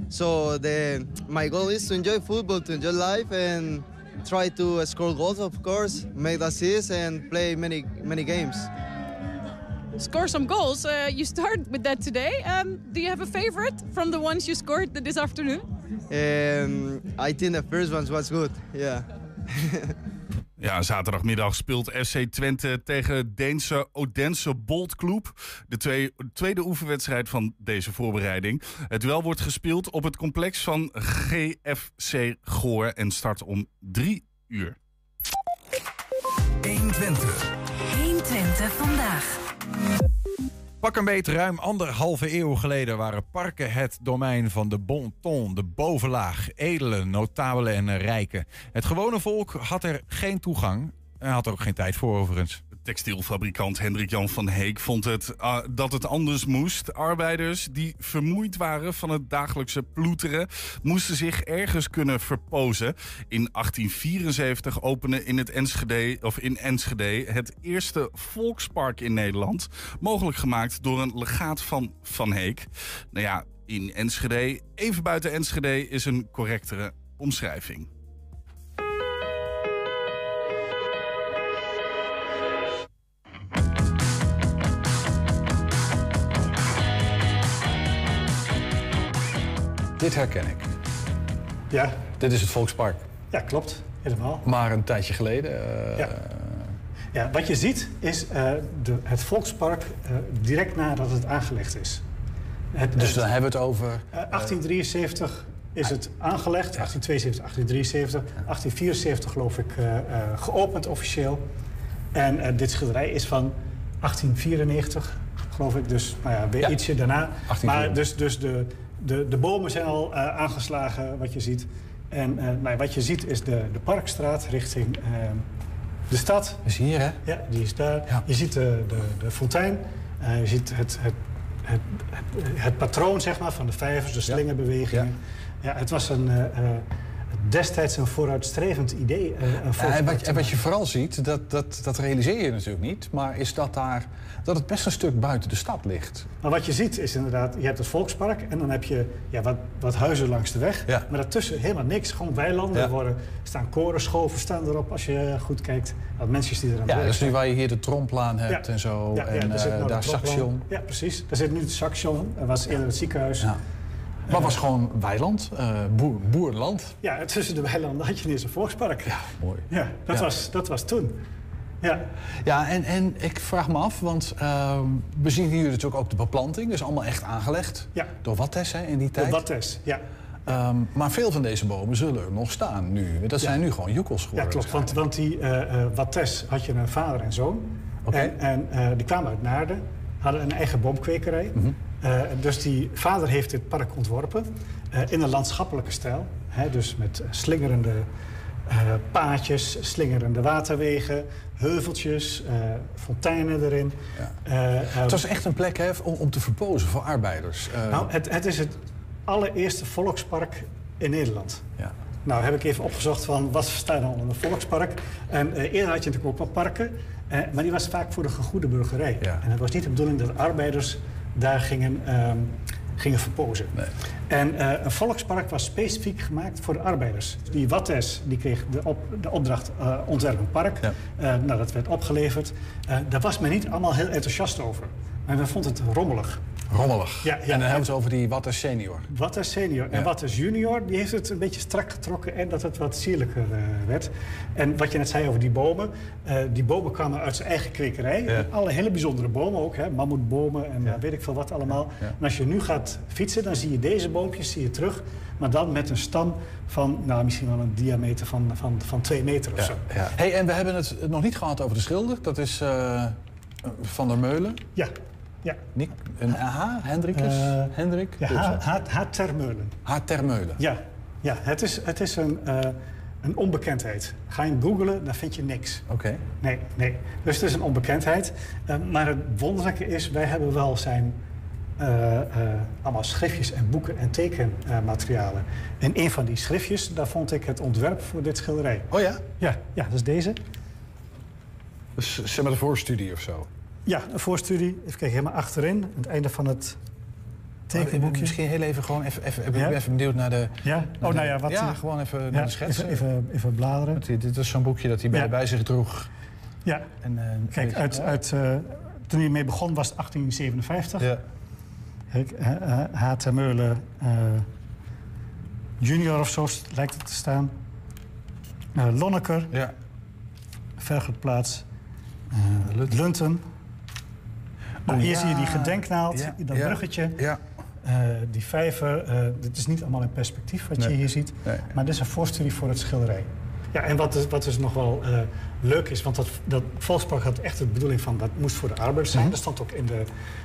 So the my goal is to enjoy football, to enjoy life, and try to score goals, of course, make assists, and play many many games. Score some goals. Uh, you start with that today. Um, do you have a favorite from the ones you scored this afternoon? Um, I think the first one was good. Yeah. Ja, zaterdagmiddag speelt FC Twente tegen Deense Odense Bolt Club. De twee, tweede oefenwedstrijd van deze voorbereiding. Het duel wordt gespeeld op het complex van GFC Goor en start om drie uur. 120. 120 vandaag. Pak een beet, ruim anderhalve eeuw geleden waren parken het domein van de bon ton, de bovenlaag, edelen, notabelen en rijken. Het gewone volk had er geen toegang en had er ook geen tijd voor overigens. Textielfabrikant Hendrik Jan van Heek vond het, uh, dat het anders moest. Arbeiders die vermoeid waren van het dagelijkse ploeteren... moesten zich ergens kunnen verpozen. In 1874 opende in, het Enschede, of in Enschede het eerste volkspark in Nederland. Mogelijk gemaakt door een legaat van Van Heek. Nou ja, in Enschede, even buiten Enschede, is een correctere omschrijving. Dit herken ik. Ja. Dit is het Volkspark. Ja, klopt. Helemaal. Maar een tijdje geleden. Uh... Ja. ja. wat je ziet is uh, de, het Volkspark uh, direct nadat het aangelegd is. Het, dus dan hebben we het over. 1873 is het aangelegd, 1872, 1873, 1874 geloof ik geopend officieel. En dit schilderij is van 1894, geloof ik. Dus nou ja, weer ietsje daarna. Maar dus, dus de, de, de bomen zijn al uh, aangeslagen, wat je ziet. En uh, nou, wat je ziet is de, de Parkstraat richting uh, de stad. Is hier, hè? Ja, die is daar. Ja. Je ziet de, de, de fontein. je ziet het, het, het, het, het patroon zeg maar, van de vijvers, de slingerbewegingen. Ja. ja. het was een, destijds een vooruitstrevend idee. Ja, en, wat, en, wat, je vooral ziet, dat, dat, dat realiseer je natuurlijk niet... maar is dat, daar, dat het best een stuk buiten de stad ligt. Maar wat je ziet is inderdaad, je hebt het Volkspark... en dan heb je ja, wat, wat huizen langs de weg. Ja. Maar daartussen helemaal niks, gewoon weilanden. Er worden, staan korenschoven staan erop als je goed kijkt. Wat mensen die er aan Ja, dat is nu waar je hier de tromplaan hebt en zo. en uh, daar Saxion. Ja, precies. Daar zit nu het Saxion. Er was eerder het ziekenhuis. Maar was gewoon weiland, uh, boer, boerland. Ja, tussen de weilanden had je ineens een volkspark. Ja, mooi. Ja, dat, ja. Was, dat was toen. Ja, ja en, en ik vraag me af, want uh, we zien hier natuurlijk ook de beplanting. Dus allemaal echt aangelegd ja. door Wattes hè, in die tijd. Door Wattes, ja. Um, maar veel van deze bomen zullen er nog staan nu. Dat zijn nu gewoon joekels geworden. Ja, klopt. Want, want die uh, uh, Wattes had je een vader en zoon. Okay. En, en die kwamen uit Naarden, hadden een eigen boomkwekerij. Mm -hmm. Uh, dus die vader heeft dit park ontworpen uh, in een landschappelijke stijl. Hè, dus met slingerende uh, paadjes, slingerende waterwegen, heuveltjes, fonteinen erin. Ja. het was echt een plek hè, om, om te verpozen voor arbeiders. Nou, het, het, is het allereerste volkspark in Nederland. Ja. Nou, heb ik even opgezocht van wat staat dan onder een volkspark. En eerder had je natuurlijk ook wel parken, maar die was vaak voor de gegoede burgerij. Ja. En het was niet de bedoeling dat arbeiders daar gingen, uh, gingen verpozen. Nee. En uh, een volkspark was specifiek gemaakt voor de arbeiders. Die Wattes die kreeg de, op, de opdracht uh, ontwerp een park. Ja. nou, dat werd opgeleverd. daar was men niet allemaal heel enthousiast over. Maar men vond het rommelig. Rommelig. Ja, ja. En dan hebben we het over die Wattes senior. Wattes senior. Ja. En Wattes junior, die heeft het een beetje strak getrokken en dat het wat sierlijker uh, werd. En wat je net zei over die bomen. Uh, die bomen kwamen uit zijn eigen kwekerij. Ja. Alle hele bijzondere bomen ook. Hè? Mammoetbomen en weet ik veel wat allemaal. En als je nu gaat fietsen, dan zie je deze boompjes zie je terug. Maar dan met een stam van nou, misschien wel een diameter van, van, van twee meter of zo. Hey, en we hebben het nog niet gehad over de schilder. Dat is uh, Van der Meulen. Ja. Ja. Nick, een H, Hendrikus? Uh, Hendrik? Ja, H, H, H. Termeulen. H. Termeulen. Ja, ja het is, het is een, uh, een onbekendheid. Ga je hem googlen, dan vind je niks. Oké. Okay. Nee, nee. Dus het is een onbekendheid. Uh, maar het wonderlijke is, wij hebben wel zijn allemaal schriftjes en boeken en tekenmaterialen. en een van die schriftjes, daar vond ik het ontwerp voor dit schilderij. Oh ja? Ja, ja dat is deze. Dus zeg maar de voorstudie of zo? Ja, een voorstudie. Even kijken, helemaal achterin. Aan het einde van het tekenboekje. Misschien heel even gewoon even, even, even, Ja? even benieuwd naar de... Ja? Oh, nou ja, wat... Ja, eh, gewoon even ja, naar de schets. Even, even, even bladeren. Dit, dit is zo'n boekje dat hij bij, zich droeg. Ja. En, eh, Kijk, uit, uit, eh, toen hij mee begon was het 1857. Ja. Kijk, eh, H.T. Meulen junior of zo lijkt het te staan. Lonneker. Ja. Vergertplaats. eh, Lunten. Nou, hier zie je die gedenknaald, dat bruggetje. Ja. eh, die vijver. eh dit is niet allemaal in perspectief wat je hier ziet. Maar dit is een voorstudie voor het schilderij. Ja, en wat, is, wat dus nog wel eh, leuk is, want dat, dat Volkspark had echt de bedoeling van dat moest voor de arbeiders zijn. Mhm. Dat stond ook in de,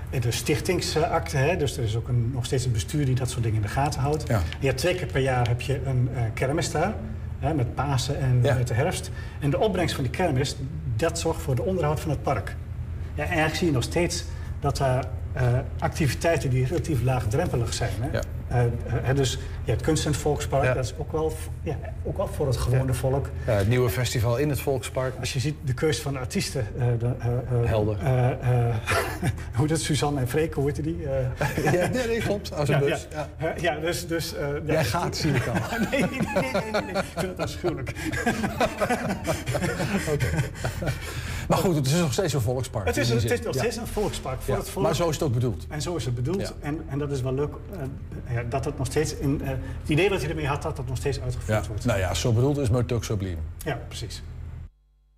in de stichtingsakte. Hè? Dus er is ook een, nog steeds een bestuur die dat soort dingen in de gaten houdt. Ja. Je hebt twee keer per jaar heb je een kermis daar. Hè, met Pasen en met de herfst. En de opbrengst van die kermis, dat zorgt voor de onderhoud van het park. Ja, en eigenlijk zie je nog steeds dat daar eh, activiteiten die relatief laagdrempelig zijn. Hè? Eh, eh, dus je hebt kunst in het Volkspark, dat is ook wel, ja, ook wel voor het gewone volk. Ja, het nieuwe festival in het Volkspark. Als je ziet de keuze van de artiesten. de, Helder. hoe dat Suzanne en Freke, hoe heette die? Ja, nee, nee, klopt. Als een bus, Ja, ja. ja, dus... dus ja, Jij gaat, zie ik al. nee, nee, nee, nee, nee, nee. Ik vind het afschuwelijk. Maar goed, het is nog steeds een volkspark. Het is, het is nog steeds een volkspark voor het volk. Maar zo is het ook bedoeld. En zo is het bedoeld. En, en dat is wel leuk eh, dat het nog steeds... In, eh, het idee wat hij ermee had, dat dat nog steeds uitgevoerd wordt. Nou ja, zo bedoeld is het ook subliem. Ja, precies.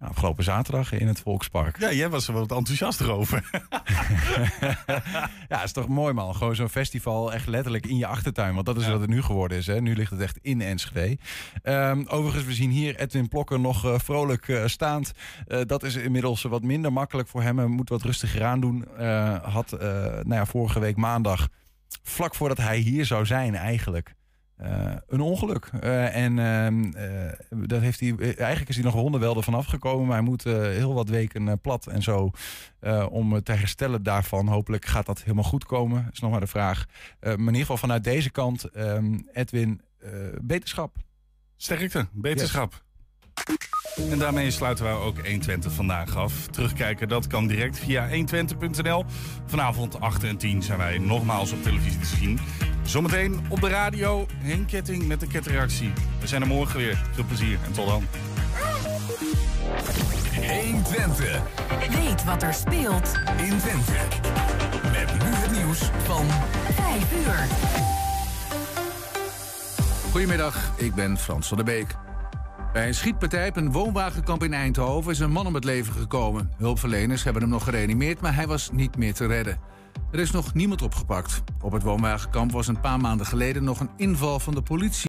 Afgelopen zaterdag in het Volkspark. Ja, jij was er wat enthousiaster over. ja, is toch mooi man. Gewoon zo'n festival echt letterlijk in je achtertuin. Want dat is wat het nu geworden is. Hè. Nu ligt het echt in Enschede. Ehm, overigens, we zien hier Edwin Plokker nog eh, vrolijk eh, staand. Eh, dat is inmiddels wat minder makkelijk voor hem. Hij moet wat rustiger aan doen. Had nou ja, vorige week maandag, vlak voordat hij hier zou zijn eigenlijk... eh, een ongeluk. Eh, en ehm, eh, dat heeft hij, eigenlijk is hij nog wonderwel ervan afgekomen. Maar hij moet heel wat weken plat en zo. om te herstellen daarvan. Hopelijk gaat dat helemaal goed komen. is nog maar de vraag. Maar in ieder geval vanuit deze kant, ehm, Edwin, beterschap. Sterkte, beterschap. En daarmee sluiten we ook 120 vandaag af. Terugkijken, dat kan direct via 120.nl. Vanavond 8 en 10 zijn wij nogmaals op televisie te zien. Zometeen op de radio, Henk Ketting met de ketreactie. We zijn er morgen weer. Veel plezier en tot dan. 120. Weet wat er speelt in Twente. Met nu het nieuws van 5 uur. Goedemiddag, ik ben Frans van der Beek. Bij een schietpartij op een woonwagenkamp in Eindhoven is een man om het leven gekomen. Hulpverleners hebben hem nog gereanimeerd, maar hij was niet meer te redden. Er is nog niemand opgepakt. Op het woonwagenkamp was een paar maanden geleden nog een inval van de politie.